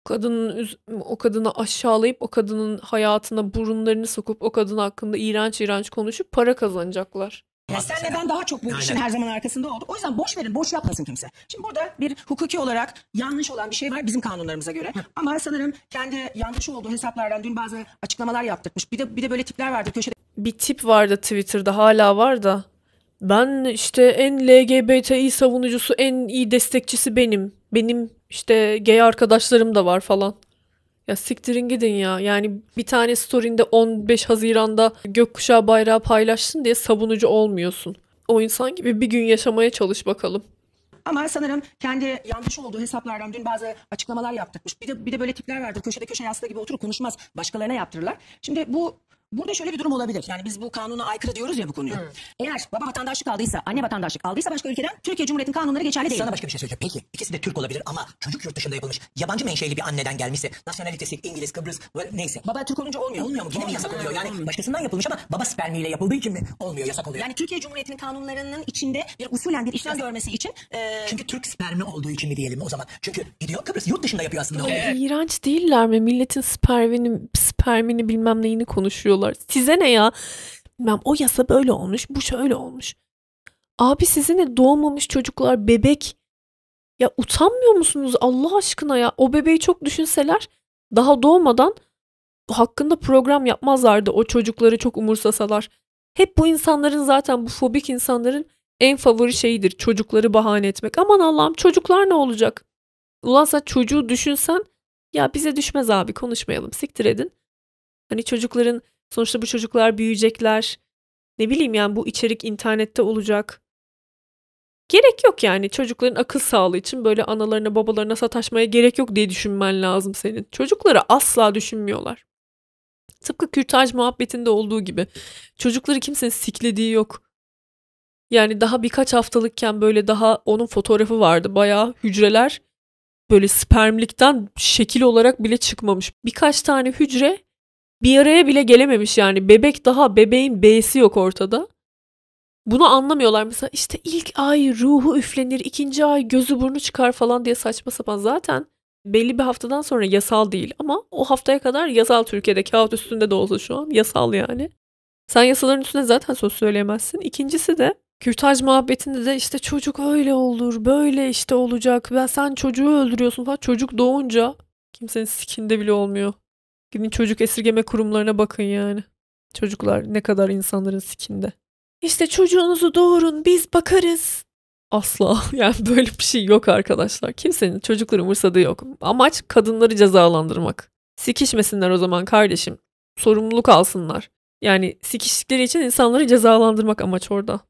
Kadının o kadını aşağılayıp o kadının hayatına burunlarını sokup o kadın hakkında iğrenç iğrenç konuşup para kazanacaklar. Ya senle ben daha çok bu işin her zaman arkasında olduk. O yüzden boş verin, boş yapmasın kimse. Şimdi burada bir hukuki olarak yanlış olan bir şey var bizim kanunlarımıza göre. Ama sanırım kendi yanlış olduğu hesaplardan dün bazı açıklamalar yaptırmış. Bir de bir de böyle tipler vardı köşede Bir tip vardı Twitter'da hala var da. Ben işte en LGBTİ savunucusu, en iyi destekçisi benim. Benim işte gay arkadaşlarım da var falan. Ya siktirin gidin ya. Yani bir tane story'inde 15 Haziran'da gökkuşağı bayrağı paylaşsın diye savunucu olmuyorsun. O insan gibi bir gün yaşamaya çalış bakalım. Ama sanırım kendi yanlış olduğu hesaplardan dün bazı açıklamalar yaptırmış. Bir de bir de böyle tipler vardır. Köşede köşe yastığı gibi oturur konuşmaz. Başkalarına yaptırırlar. Şimdi bu Burada şöyle bir durum olabilir. Yani biz bu kanuna aykırı diyoruz ya bu konuyu. Eğer baba vatandaşlık aldıysa, anne vatandaşlık aldıysa başka ülkeden Türkiye Cumhuriyeti'nin kanunları geçerli değil. Sana başka bir şey söyleyeceğim. Peki ikisi de Türk olabilir ama çocuk yurt dışında yapılmış. Yabancı menşeli bir anneden gelmişse nasyonalitesi İngiliz, Kıbrıs ve neyse. Baba Türk olunca olmuyor. Olmuyor mu? Yine mi yasak oluyor? Yani başkasından yapılmış ama baba spermiyle yapıldığı için mi olmuyor? Yasak oluyor. Yani Türkiye Cumhuriyeti'nin kanunlarının içinde bir usulen bir işlem görmesi için e, Çünkü Türk spermi olduğu için mi diyelim o zaman? Çünkü gidiyor Kıbrıs yurt dışında yapıyor aslında. Ay, İğrenç değiller mi? Milletin spermini, spermini bilmem neyini konuşuyorlar. Size ne ya? Bilmem o yasa böyle olmuş, bu şöyle olmuş. Abi size ne doğmamış çocuklar, bebek. Ya utanmıyor musunuz Allah aşkına ya? O bebeği çok düşünseler daha doğmadan hakkında program yapmazlardı o çocukları çok umursasalar. Hep bu insanların zaten bu fobik insanların en favori şeyidir çocukları bahane etmek. Aman Allah'ım çocuklar ne olacak? Ulan sen çocuğu düşünsen ya bize düşmez abi konuşmayalım siktir edin. Hani çocukların sonuçta bu çocuklar büyüyecekler. Ne bileyim yani bu içerik internette olacak. Gerek yok yani çocukların akıl sağlığı için böyle analarına babalarına sataşmaya gerek yok diye düşünmen lazım senin. Çocukları asla düşünmüyorlar. Tıpkı kürtaj muhabbetinde olduğu gibi. Çocukları kimsenin siklediği yok. Yani daha birkaç haftalıkken böyle daha onun fotoğrafı vardı. Bayağı hücreler böyle spermlikten şekil olarak bile çıkmamış. Birkaç tane hücre bir araya bile gelememiş yani. Bebek daha bebeğin B'si yok ortada. Bunu anlamıyorlar. Mesela işte ilk ay ruhu üflenir, ikinci ay gözü burnu çıkar falan diye saçma sapan. Zaten belli bir haftadan sonra yasal değil ama o haftaya kadar yasal Türkiye'de kağıt üstünde de olsa şu an yasal yani. Sen yasaların üstüne zaten söz söyleyemezsin. İkincisi de kürtaj muhabbetinde de işte çocuk öyle olur, böyle işte olacak. Ben sen çocuğu öldürüyorsun falan. Çocuk doğunca kimsenin sikinde bile olmuyor. Gidin çocuk esirgeme kurumlarına bakın yani. Çocuklar ne kadar insanların sikinde. İşte çocuğunuzu doğurun biz bakarız. Asla *laughs* yani böyle bir şey yok arkadaşlar. Kimsenin çocukları umursadığı yok. Amaç kadınları cezalandırmak. Sikişmesinler o zaman kardeşim. Sorumluluk alsınlar. Yani sikiştikleri için insanları cezalandırmak amaç orada.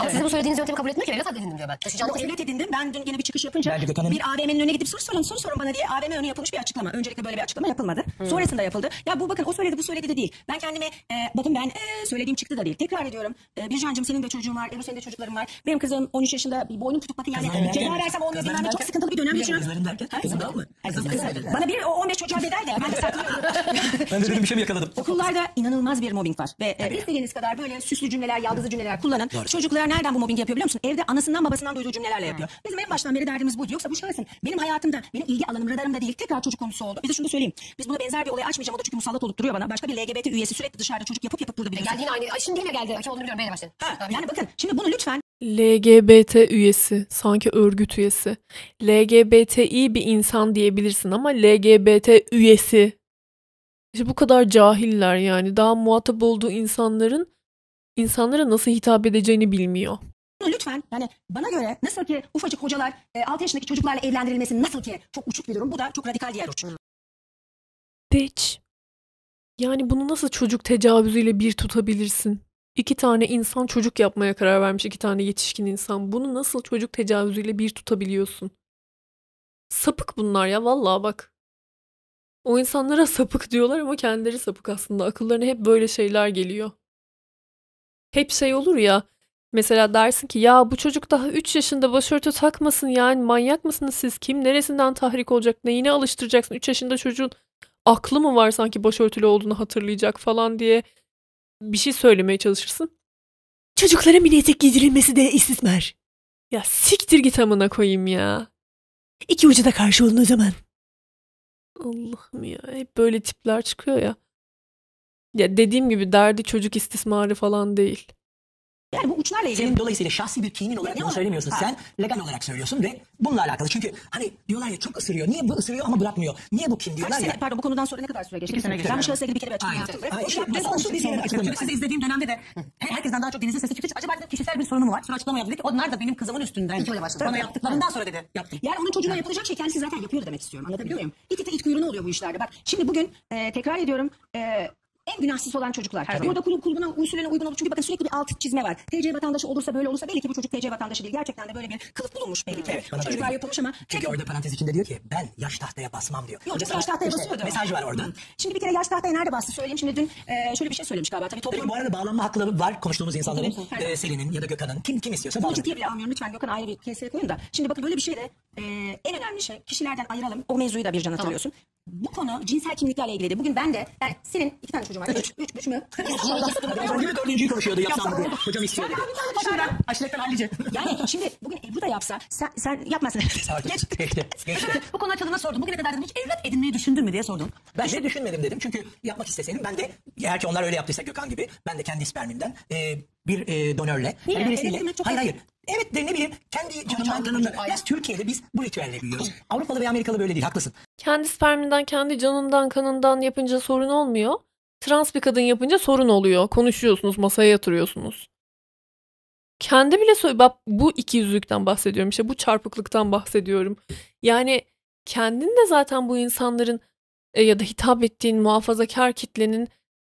Ama sizin bu söylediğiniz yöntemi kabul etmiyor ki evlat edindim diyor ben. Taşıyacağım Ama evlat edindim. Ben dün yine bir çıkış yapınca Bence Gökhan'ın- bir AVM'nin önüne gidip soru sorun, soru sorun bana diye AVM önü yapılmış bir açıklama. Öncelikle böyle bir açıklama yapılmadı. Sonrasında yapıldı. Ya bu bakın o söyledi bu söyledi de değil. Ben kendime e, bakın ben e, söylediğim çıktı da değil. Tekrar ediyorum. E, Bircan'cığım senin de çocuğun var. Ebru senin de çocukların var. Benim kızım 13 yaşında bir boynum tutuk bakın yani Kızların ceza derken- versem olmuyor. kızların ne çok derken- sıkıntılı bir dönem Bir geçiriyorum. kızların derken? Ha? Kızın daha mı? Ay, Kızın kızın- kızın- Bana bir o 15 çocuğa bedel de ben de saklıyorum. *laughs* Ben de dedim bir şey mi yakaladım? Okullarda inanılmaz bir mobbing var. Ve e, istediğiniz kadar böyle süslü cümleler, yaldızlı cümleler kullanın. Çocuklar nereden bu mobbing yapıyor biliyor musun? Evde anasından babasından duyduğu cümlelerle yapıyor. Bizim en baştan beri derdimiz buydu. Yoksa bu şahsın benim hayatımda, benim ilgi alanım, radarımda değil. Tekrar çocuk konusu oldu. Bir de şunu da söyleyeyim. Biz buna benzer bir olay açmayacağım. O da çünkü musallat olup duruyor bana. Başka bir LGBT üyesi sürekli dışarıda çocuk yapıp yapıp burada biliyorsun. Geldi yine aynı. Ay şimdi yine geldi. Kim olduğunu biliyorum. Beyle. Ha, yani bakın şimdi bunu lütfen LGBT üyesi, sanki örgüt üyesi. LGBTİ bir insan diyebilirsin ama LGBT üyesi. İşte bu kadar cahiller yani. Daha muhatap olduğu insanların insanlara nasıl hitap edeceğini bilmiyor. Lütfen yani bana göre nasıl ki ufacık hocalar e, 6 yaşındaki çocuklarla evlendirilmesi nasıl ki çok uçuk bir durum. Bu da çok radikal diğer uç. Bitch. Yani bunu nasıl çocuk tecavüzüyle bir tutabilirsin? İki tane insan çocuk yapmaya karar vermiş, iki tane yetişkin insan. Bunu nasıl çocuk tecavüzüyle bir tutabiliyorsun? Sapık bunlar ya vallahi bak. O insanlara sapık diyorlar ama kendileri sapık aslında. Akıllarına hep böyle şeyler geliyor. Hep şey olur ya. Mesela dersin ki ya bu çocuk daha 3 yaşında başörtü takmasın yani manyak mısınız siz? Kim neresinden tahrik olacak? Neyine alıştıracaksın? 3 yaşında çocuğun aklı mı var sanki başörtülü olduğunu hatırlayacak falan diye bir şey söylemeye çalışırsın. Çocuklara mini etek giydirilmesi de istismar. Ya siktir git amına koyayım ya. İki ucu da karşı olun o zaman. Allah'ım ya hep böyle tipler çıkıyor ya. Ya dediğim gibi derdi çocuk istismarı falan değil. Yani bu uçlarla ilgili Senin dolayısıyla şahsi bir kinin olarak bunu söylemiyorsun. Ha. Sen legal olarak söylüyorsun ve bununla alakalı. Çünkü hani diyorlar ya çok ısırıyor. Niye bu ısırıyor ama bırakmıyor? Niye bu kin Kaç diyorlar sene, ya. pardon bu konudan sonra ne kadar süre geçti? İki sene geçti. Ben bu şahısla ilgili bir kere bir açıklama Aynen. yaptım. Ve Aynen. şey- İşte ve son- son bir kere açıklama. son- Sizi izlediğim dönemde de herkesten daha çok Deniz'in sesi çıkıyor. Acaba dedim kişisel bir sorunu mu var? Sonra açıklama yaptı. Dedi ki onlar da benim kızımın üstünden. İki öyle başladı. Bana yaptıklarından sonra dedi. Yaptım. Yani onun çocuğuna yapılacak şey kendisi zaten yapıyor demek istiyorum. Anlatabiliyor muyum? İt ite it kuyruğuna oluyor bu işlerde. Bak şimdi bugün e, tekrar ediyorum. E, en günahsız olan çocuklar. Zaman. Burada kulüp kulübüne usulüne uygun olup çünkü bakın sürekli bir alt çizme var. TC vatandaşı olursa böyle olursa belli ki bu çocuk TC vatandaşı değil. Gerçekten de böyle bir kılıf bulunmuş belli ki. bana da Çocuklar öyle. yapılmış ama Çünkü orada parantez içinde diyor ki ben yaş tahtaya basmam diyor. Yok, yaş tahtaya basıyordu. Mesaj var orada. Şimdi bir kere yaş tahtaya nerede bastı söyleyeyim. Şimdi dün e, şöyle bir şey söylemiş galiba. Tabii Tabii toplum bu arada bağlanma hakları var konuştuğumuz insanların. Ee, Selin'in ya da Gökhan'ın. Kim kim istiyorsa Bunu bağlanır. ciddiye bile almıyorum. Lütfen Gökhan ayrı bir keseye koyun da. Şimdi bakın böyle bir şey de e, en önemli şey kişilerden ayıralım. O mevzuyu da bir can hatırlıyorsun. Bu konu cinsel kimliklerle ilgili. Bugün ben de yani senin iki tane çocuğun var. Üç. Üç. Üç mü? Önce de dördüncüyü konuşuyordu yapsam diye. Hocam istiyor dedi. Şimdiden Aşiretten hallice. Yani şimdi bugün Ebru da yapsa sen, sen yapmasın. Artık *laughs* geçti. Geçti. *laughs* Bu konu açıldığında sordum. Bugüne kadar dedim hiç evlat edinmeyi düşündün mü diye sordum. Ben de düşünmedim dedim. Çünkü yapmak isteseydim ben de eğer ki onlar öyle yaptıysa Gökhan gibi ben de kendi spermimden e, bir e, donörle. Niye? yani birisiyle- Evet, hayır hayır. Evet de ne bileyim kendi canımdan. Biraz Türkiye'de biz bu ritüelle büyüyoruz. Avrupalı ve Amerikalı böyle değil haklısın. Kendi sperminden, kendi canından, kanından yapınca sorun olmuyor. Trans bir kadın yapınca sorun oluyor. Konuşuyorsunuz, masaya yatırıyorsunuz. Kendi bile söyle bak bu iki yüzlükten bahsediyorum işte bu çarpıklıktan bahsediyorum. Yani kendin de zaten bu insanların e, ya da hitap ettiğin muhafazakar kitlenin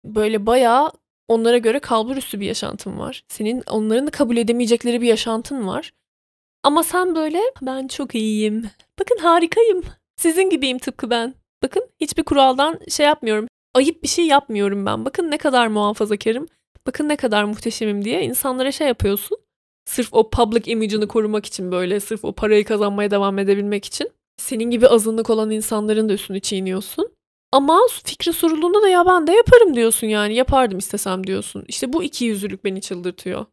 böyle bayağı onlara göre kalbur üstü bir yaşantın var. Senin onların da kabul edemeyecekleri bir yaşantın var. Ama sen böyle ben çok iyiyim. Bakın harikayım. Sizin gibiyim tıpkı ben. Bakın hiçbir kuraldan şey yapmıyorum. Ayıp bir şey yapmıyorum ben. Bakın ne kadar muhafazakarım. Bakın ne kadar muhteşemim diye insanlara şey yapıyorsun. Sırf o public image'ını korumak için böyle. Sırf o parayı kazanmaya devam edebilmek için. Senin gibi azınlık olan insanların da üstünü çiğniyorsun. Ama fikrin sorulduğunda da ya ben de yaparım diyorsun yani. Yapardım istesem diyorsun. İşte bu iki yüzlülük beni çıldırtıyor.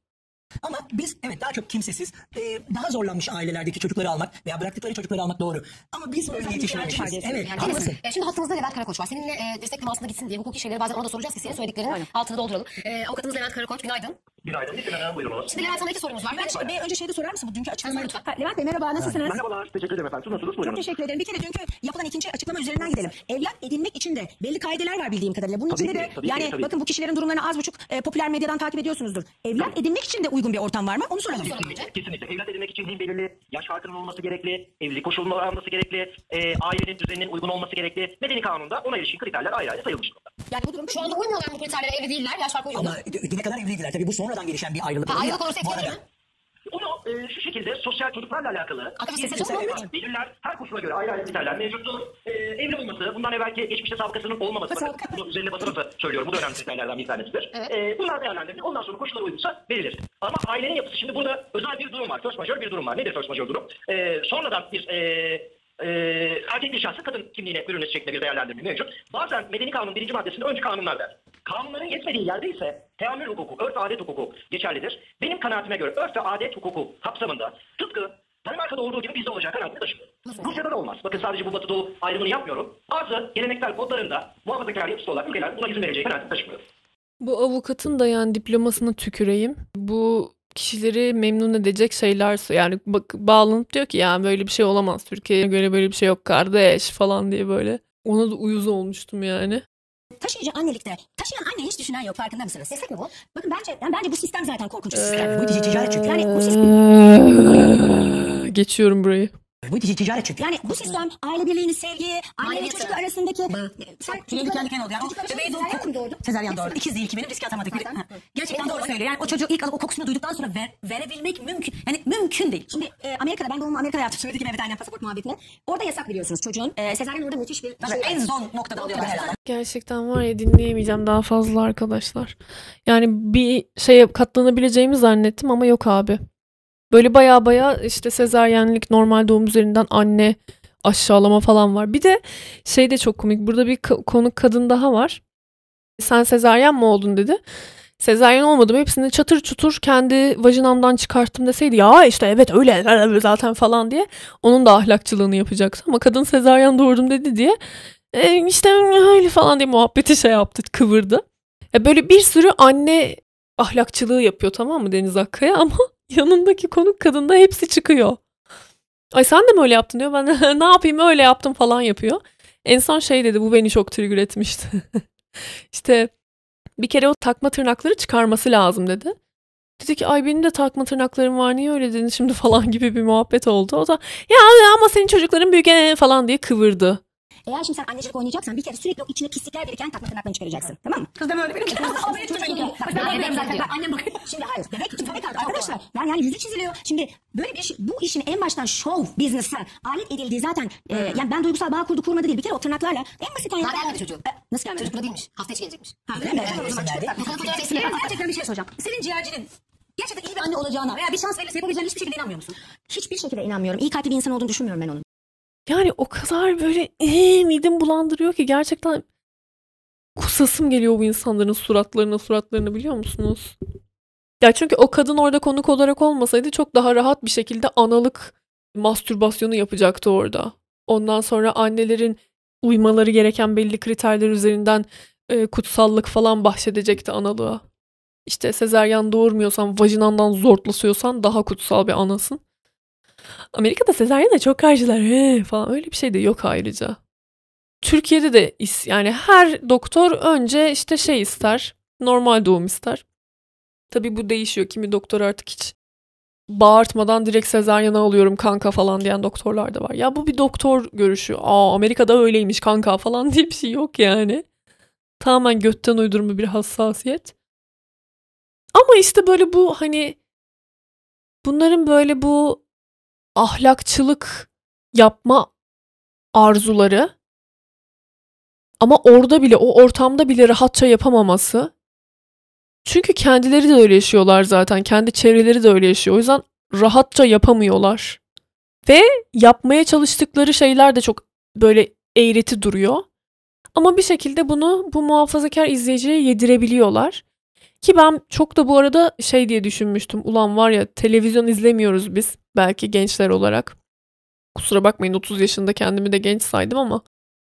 Ama biz evet daha çok kimsesiz, e, daha zorlanmış ailelerdeki çocukları almak veya bıraktıkları çocukları almak doğru. Ama biz böyle yetişmemişiz. Evet, Yani haklısın. e, şimdi hattımızda Levent Karakoç var. Seninle e, destek temasına gitsin diye hukuki şeyleri bazen ona da soracağız ki senin söylediklerinin altını dolduralım. E, avukatımız Levent Karakoç günaydın. Günaydın. Lütfen buyurunuz. Şimdi Levent sana iki sorumuz var. Ben Ben bir önce şey de sorar mısın bu dünkü açıklama lütfen. Ha, Levent Bey merhaba nasılsınız? Merhabalar. Teşekkür ederim efendim. Siz nasılsınız? Çok Buyurun. teşekkür ederim. Bir kere dünkü yapılan ikinci açıklama üzerinden gidelim. Evlat edinmek için de belli kaideler var bildiğim kadarıyla. Bunun Tabii içinde ki, de tabii ki, yani tabii bakın bu kişilerin durumlarını az buçuk e, popüler medyadan takip ediyorsunuzdur. Evlat edinmek için de uygun bir ortam var mı? Onu soralım. Kesinlikle, kesinlikle. Evlat edinmek için hem belirli yaş farkının olması gerekli, evlilik koşulunun olması gerekli, e, ailenin düzeninin uygun olması gerekli. Medeni kanunda ona ilişkin kriterler ayrı ayrı sayılmış. Yani bu durum şu anda uymuyorlar bu kriterlere evli değiller. Yaş farkı uyuyor. Ama düne kadar evliydiler. Tabii bu sonradan gelişen bir ayrılık. Ha, ayrılık olursa arada- mi? Onu e, şu şekilde sosyal çocuklarla alakalı e, belirler, her koşula göre ayrı ayrı kriterler mevcuttur. E, evli olması, bundan evvelki geçmişte sabıkasının olmaması, bakın, bunu üzerine basarak söylüyorum, bu da önemli kriterlerden bir tanesidir. Evet. E, bunlar değerlendirilir, ondan sonra koşullar uygunsa verilir. Ama ailenin yapısı, şimdi burada özel bir durum var, first major bir durum var. Nedir first major durum? E, sonradan bir e, e, erkek bir şahsın kadın kimliğine bürünmesi şeklinde bir değerlendirme mevcut. Bazen medeni kanunun birinci maddesinde önce kanunlar der. Kanunların yetmediği yerde ise teamül hukuku, örf ve adet hukuku geçerlidir. Benim kanaatime göre örf ve adet hukuku kapsamında tıpkı Danimarka'da olduğu gibi bizde olacağı kanaatine taşıyorum. Rusya'da da olmaz. Bakın sadece bu batı doğu ayrımını yapmıyorum. Bazı geleneksel kodlarında muhafazakar yapısı olan ülkeler buna izin vereceği kanaatine taşımıyorum. Bu avukatın da yani diplomasına tüküreyim. Bu kişileri memnun edecek şeyler yani bak bağlanıp diyor ki ya böyle bir şey olamaz. Türkiye'ye göre böyle bir şey yok kardeş falan diye böyle. Ona da uyuz olmuştum yani. Taşıyıcı annelikte taşıyan anne hiç düşünen yok farkında mısınız? Destek mi bu? Bakın bence yani bence bu sistem zaten korkunç bir sistem. Bu dizi ticaret çünkü. Yani bu *laughs* sistem Ee, Geçiyorum burayı. Bu ticaret çünkü. yani bu sistem aile birliğini, sevgi, anne ve Maneviyatı. çocuk arasındaki sen Tüyleri diken diken oldu. Yani o bebeği doğum koku. doğurdu. Sezaryen doğru. İkiz değil ki benim riske atamadık. Ha. Gerçekten doğru söylüyor. Yani o çocuğu ilk alıp o kokusunu duyduktan sonra ver, verebilmek mümkün. Yani mümkün değil. Şimdi e, Amerika'da ben doğumu Amerika'da yaptım. Söyledik evet aynen pasaport muhabbetine. Orada yasak biliyorsunuz çocuğun. E, sezaryen orada müthiş bir Tabii en son noktada oluyor herhalde. Gerçekten var ya dinleyemeyeceğim daha fazla arkadaşlar. Yani bir şeye katlanabileceğimi zannettim ama yok abi. Böyle baya baya işte sezaryenlik normal doğum üzerinden anne aşağılama falan var. Bir de şey de çok komik. Burada bir konuk kadın daha var. Sen sezaryen mi oldun dedi. Sezaryen olmadım. Hepsini çatır çutur kendi vajinamdan çıkarttım deseydi ya işte evet öyle *laughs* zaten falan diye onun da ahlakçılığını yapacaktı. Ama kadın sezaryen doğurdum dedi diye e, işte öyle falan diye muhabbeti şey yaptı kıvırdı. E, böyle bir sürü anne ahlakçılığı yapıyor tamam mı Deniz Akkaya ama *laughs* yanındaki konuk kadında hepsi çıkıyor. Ay sen de mi öyle yaptın diyor. Ben ne yapayım öyle yaptım falan yapıyor. En son şey dedi bu beni çok trigger etmişti. *laughs* işte bir kere o takma tırnakları çıkarması lazım dedi. Dedi ki ay benim de takma tırnaklarım var niye öyle dedin şimdi *laughs* falan gibi bir muhabbet oldu. O da ya ama senin çocukların büyük ee" falan diye kıvırdı. Eğer şimdi sen annecilik oynayacaksan bir kere sürekli o içine pislikler biriken takma tırnaklarını çıkaracaksın. Tamam mı? Kız deme öyle benim. O benim çocuğum. Bak ben zaten. Ben annem bakıyor. Şimdi hayır. Bebek için bebek arkadaşlar. Yani, yani yüzü çiziliyor. Şimdi böyle bir şey, bu işin en baştan show business'a alet edildiği zaten e, yani ben duygusal bağ kurdu kurmadı değil. Bir kere o tırnaklarla en basit Daha gelmedi çocuğu. E, Nasıl gelmedi? Çocuk burada değilmiş. Hafta içi gelecekmiş. Ha, öyle mi? Gerçekten bir şey soracağım. Senin ciğercinin gerçekten iyi bir anne olacağına veya bir şans verirse yapabileceğine hiçbir şekilde inanmıyor musun? Hiçbir şekilde inanmıyorum. İyi kalpli bir insan olduğunu düşünmüyorum ben onun. Yani o kadar böyle ee, midem bulandırıyor ki gerçekten kusasım geliyor bu insanların suratlarına suratlarını biliyor musunuz? Ya çünkü o kadın orada konuk olarak olmasaydı çok daha rahat bir şekilde analık mastürbasyonu yapacaktı orada. Ondan sonra annelerin uymaları gereken belli kriterler üzerinden e, kutsallık falan bahşedecekti analığa. İşte sezeryan doğurmuyorsan, vajinandan zortlasıyorsan daha kutsal bir anasın. Amerika'da sezaryene çok karşılar "He" falan öyle bir şey de yok ayrıca. Türkiye'de de is- yani her doktor önce işte şey ister. Normal doğum ister. Tabii bu değişiyor. Kimi doktor artık hiç bağırtmadan direkt sezaryene alıyorum kanka falan diyen doktorlar da var. Ya bu bir doktor görüşü. Aa Amerika'da öyleymiş kanka falan diye bir şey yok yani. Tamamen götten uydurma bir hassasiyet. Ama işte böyle bu hani bunların böyle bu ahlakçılık yapma arzuları. Ama orada bile o ortamda bile rahatça yapamaması. Çünkü kendileri de öyle yaşıyorlar zaten kendi çevreleri de öyle yaşıyor. O yüzden rahatça yapamıyorlar. Ve yapmaya çalıştıkları şeyler de çok böyle eğreti duruyor. Ama bir şekilde bunu bu muhafazakar izleyiciye yedirebiliyorlar. Ki ben çok da bu arada şey diye düşünmüştüm. Ulan var ya televizyon izlemiyoruz biz belki gençler olarak. Kusura bakmayın 30 yaşında kendimi de genç saydım ama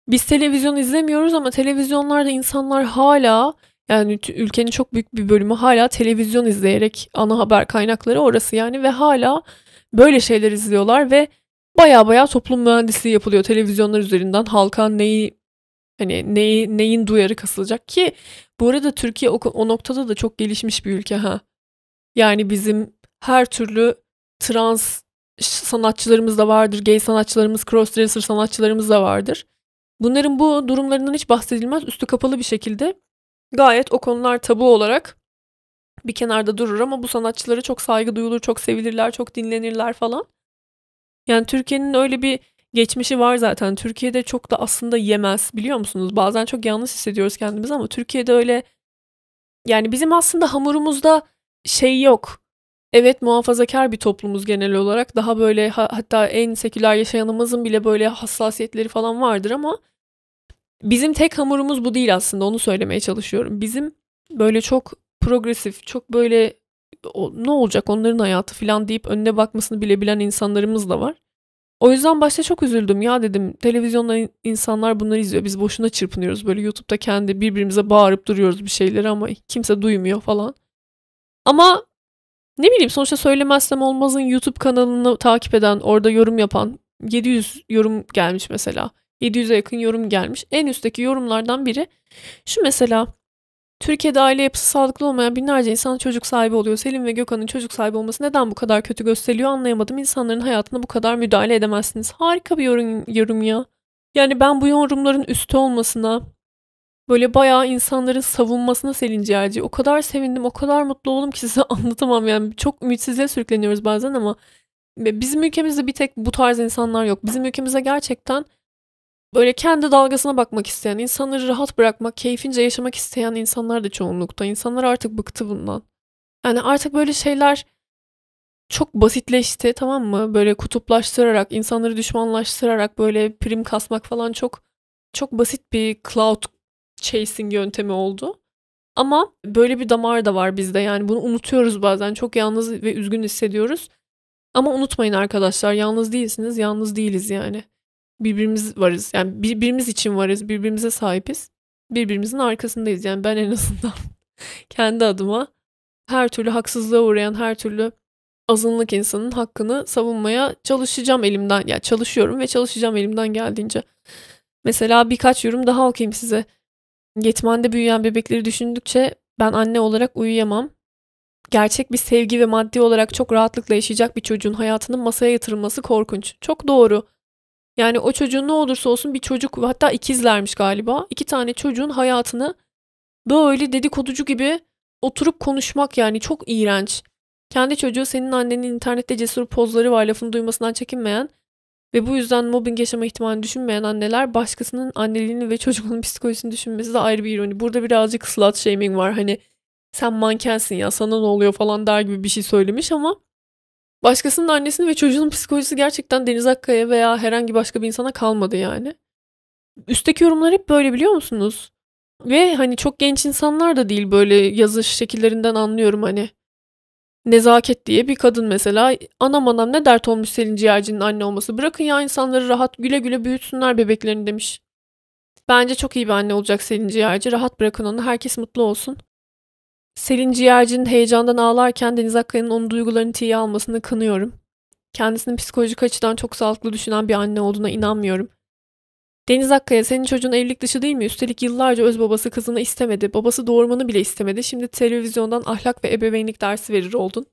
biz televizyon izlemiyoruz ama televizyonlarda insanlar hala yani ülkenin çok büyük bir bölümü hala televizyon izleyerek ana haber kaynakları orası yani ve hala böyle şeyler izliyorlar ve baya baya toplum mühendisliği yapılıyor televizyonlar üzerinden halka neyi hani neyi, neyin duyarı kasılacak ki bu arada Türkiye o, o noktada da çok gelişmiş bir ülke ha. Yani bizim her türlü trans sanatçılarımız da vardır, gay sanatçılarımız, crossdresser sanatçılarımız da vardır. Bunların bu durumlarından hiç bahsedilmez. Üstü kapalı bir şekilde gayet o konular tabu olarak bir kenarda durur ama bu sanatçılara çok saygı duyulur, çok sevilirler, çok dinlenirler falan. Yani Türkiye'nin öyle bir geçmişi var zaten. Türkiye'de çok da aslında yemez biliyor musunuz? Bazen çok yanlış hissediyoruz kendimizi ama Türkiye'de öyle yani bizim aslında hamurumuzda şey yok. Evet muhafazakar bir toplumuz genel olarak. Daha böyle ha, hatta en seküler yaşayanımızın bile böyle hassasiyetleri falan vardır ama bizim tek hamurumuz bu değil aslında onu söylemeye çalışıyorum. Bizim böyle çok progresif, çok böyle o, ne olacak onların hayatı falan deyip önüne bakmasını bile bilen insanlarımız da var. O yüzden başta çok üzüldüm ya dedim televizyonda insanlar bunları izliyor biz boşuna çırpınıyoruz böyle YouTube'da kendi birbirimize bağırıp duruyoruz bir şeyleri ama kimse duymuyor falan. Ama ne bileyim sonuçta söylemezsem olmazın YouTube kanalını takip eden orada yorum yapan 700 yorum gelmiş mesela. 700'e yakın yorum gelmiş. En üstteki yorumlardan biri şu mesela Türkiye'de aile yapısı sağlıklı olmayan binlerce insan çocuk sahibi oluyor. Selim ve Gökhan'ın çocuk sahibi olması neden bu kadar kötü gösteriliyor anlayamadım. İnsanların hayatına bu kadar müdahale edemezsiniz. Harika bir yorum, yorum ya. Yani ben bu yorumların üstü olmasına, böyle bayağı insanların savunmasına Selin Ciğerci o kadar sevindim, o kadar mutlu oldum ki *laughs* size anlatamam. Yani çok ümitsizliğe sürükleniyoruz bazen ama bizim ülkemizde bir tek bu tarz insanlar yok. Bizim ülkemizde gerçekten böyle kendi dalgasına bakmak isteyen, insanları rahat bırakmak, keyfince yaşamak isteyen insanlar da çoğunlukta. İnsanlar artık bıktı bundan. Yani artık böyle şeyler çok basitleşti tamam mı? Böyle kutuplaştırarak, insanları düşmanlaştırarak böyle prim kasmak falan çok çok basit bir cloud chasing yöntemi oldu. Ama böyle bir damar da var bizde. Yani bunu unutuyoruz bazen. Çok yalnız ve üzgün hissediyoruz. Ama unutmayın arkadaşlar, yalnız değilsiniz, yalnız değiliz yani birbirimiz varız. Yani birbirimiz için varız. Birbirimize sahibiz. Birbirimizin arkasındayız. Yani ben en azından *laughs* kendi adıma her türlü haksızlığa uğrayan her türlü azınlık insanın hakkını savunmaya çalışacağım elimden. Ya yani çalışıyorum ve çalışacağım elimden geldiğince. Mesela birkaç yorum daha okuyayım size. Yetmende büyüyen bebekleri düşündükçe ben anne olarak uyuyamam. Gerçek bir sevgi ve maddi olarak çok rahatlıkla yaşayacak bir çocuğun hayatının masaya yatırılması korkunç. Çok doğru. Yani o çocuğun ne olursa olsun bir çocuk hatta ikizlermiş galiba. İki tane çocuğun hayatını böyle dedikoducu gibi oturup konuşmak yani çok iğrenç. Kendi çocuğu senin annenin internette cesur pozları var lafını duymasından çekinmeyen ve bu yüzden mobbing yaşama ihtimalini düşünmeyen anneler başkasının anneliğini ve çocuğunun psikolojisini düşünmesi de ayrı bir ironi. Burada birazcık slut shaming var hani sen mankensin ya sana ne oluyor falan der gibi bir şey söylemiş ama Başkasının annesinin ve çocuğunun psikolojisi gerçekten Deniz Akkaya veya herhangi başka bir insana kalmadı yani. Üstteki yorumlar hep böyle biliyor musunuz? Ve hani çok genç insanlar da değil böyle yazış şekillerinden anlıyorum hani. Nezaket diye bir kadın mesela anam anam ne dert olmuş Selin Ciğerci'nin anne olması. Bırakın ya insanları rahat güle güle büyütsünler bebeklerini demiş. Bence çok iyi bir anne olacak Selin Ciğerci. Rahat bırakın onu. Herkes mutlu olsun. Selin Ciğerci'nin heyecandan ağlarken Deniz Akkaya'nın onun duygularını tiye almasını kınıyorum. Kendisinin psikolojik açıdan çok sağlıklı düşünen bir anne olduğuna inanmıyorum. Deniz Akkaya senin çocuğun evlilik dışı değil mi? Üstelik yıllarca öz babası kızını istemedi. Babası doğurmanı bile istemedi. Şimdi televizyondan ahlak ve ebeveynlik dersi verir oldun.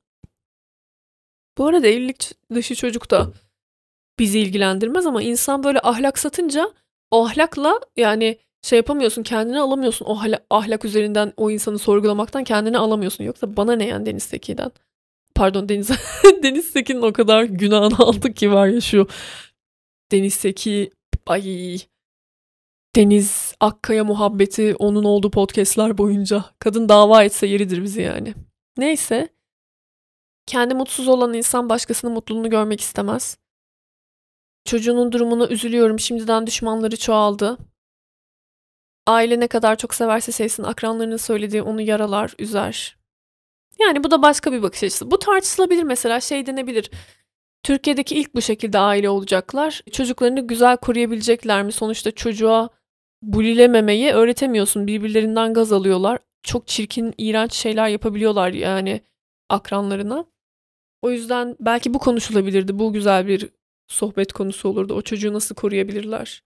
Bu arada evlilik dışı çocuk da bizi ilgilendirmez ama insan böyle ahlak satınca o ahlakla yani şey yapamıyorsun kendini alamıyorsun o ahlak üzerinden o insanı sorgulamaktan kendini alamıyorsun. Yoksa bana ne yani Deniz Tekin'den? Pardon Deniz *laughs* Deniz Tekin'in o kadar günahını aldık ki var ya şu Deniz Seki ay Deniz Akkaya muhabbeti onun olduğu podcastlar boyunca. Kadın dava etse yeridir bizi yani. Neyse. Kendi mutsuz olan insan başkasının mutluluğunu görmek istemez. Çocuğunun durumuna üzülüyorum. Şimdiden düşmanları çoğaldı. Aile ne kadar çok severse sevsin akranlarının söylediği onu yaralar, üzer. Yani bu da başka bir bakış açısı. Bu tartışılabilir mesela şey denebilir. Türkiye'deki ilk bu şekilde aile olacaklar. Çocuklarını güzel koruyabilecekler mi? Sonuçta çocuğa bulilememeyi öğretemiyorsun. Birbirlerinden gaz alıyorlar. Çok çirkin, iğrenç şeyler yapabiliyorlar yani akranlarına. O yüzden belki bu konuşulabilirdi. Bu güzel bir sohbet konusu olurdu. O çocuğu nasıl koruyabilirler?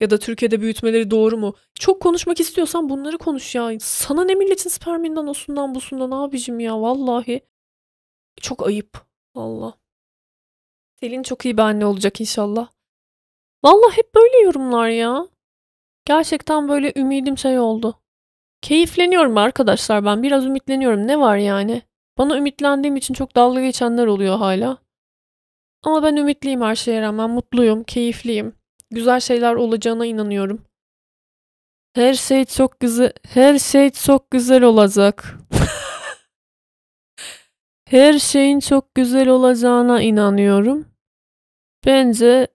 Ya da Türkiye'de büyütmeleri doğru mu? Çok konuşmak istiyorsan bunları konuş ya. Sana ne milletin sperminden, osundan, busundan abicim ya. Vallahi. Çok ayıp. Allah. Selin çok iyi bir anne olacak inşallah. Vallahi hep böyle yorumlar ya. Gerçekten böyle ümidim şey oldu. Keyifleniyorum arkadaşlar ben. Biraz ümitleniyorum. Ne var yani? Bana ümitlendiğim için çok dalga geçenler oluyor hala. Ama ben ümitliyim her şeye rağmen. Mutluyum, keyifliyim. Güzel şeyler olacağına inanıyorum. Her şey çok güzel, her şey çok güzel olacak. Her şeyin çok güzel olacağına inanıyorum. Bence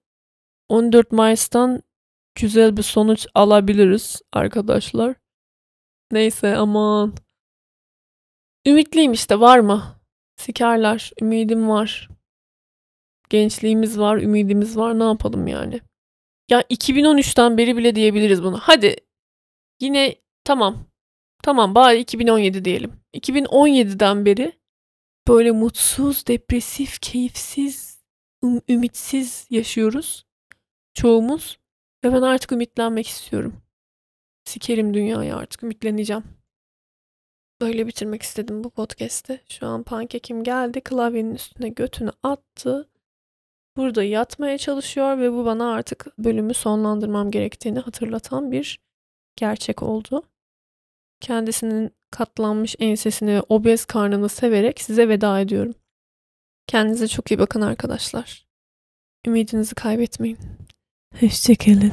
14 Mayıs'tan güzel bir sonuç alabiliriz arkadaşlar. Neyse aman. Ümitliyim işte var mı? Sikerler. Ümidim var. Gençliğimiz var, ümidimiz var. Ne yapalım yani? Ya 2013'ten beri bile diyebiliriz bunu. Hadi yine tamam. Tamam bari 2017 diyelim. 2017'den beri böyle mutsuz, depresif, keyifsiz, üm- ümitsiz yaşıyoruz. Çoğumuz. Ve ben artık ümitlenmek istiyorum. Sikerim dünyayı artık ümitleneceğim. Böyle bitirmek istedim bu podcast'i. Şu an pankekim geldi. Klavyenin üstüne götünü attı. Burada yatmaya çalışıyor ve bu bana artık bölümü sonlandırmam gerektiğini hatırlatan bir gerçek oldu. Kendisinin katlanmış ensesini ve obez karnını severek size veda ediyorum. Kendinize çok iyi bakın arkadaşlar. Ümidinizi kaybetmeyin. Hoşçakalın.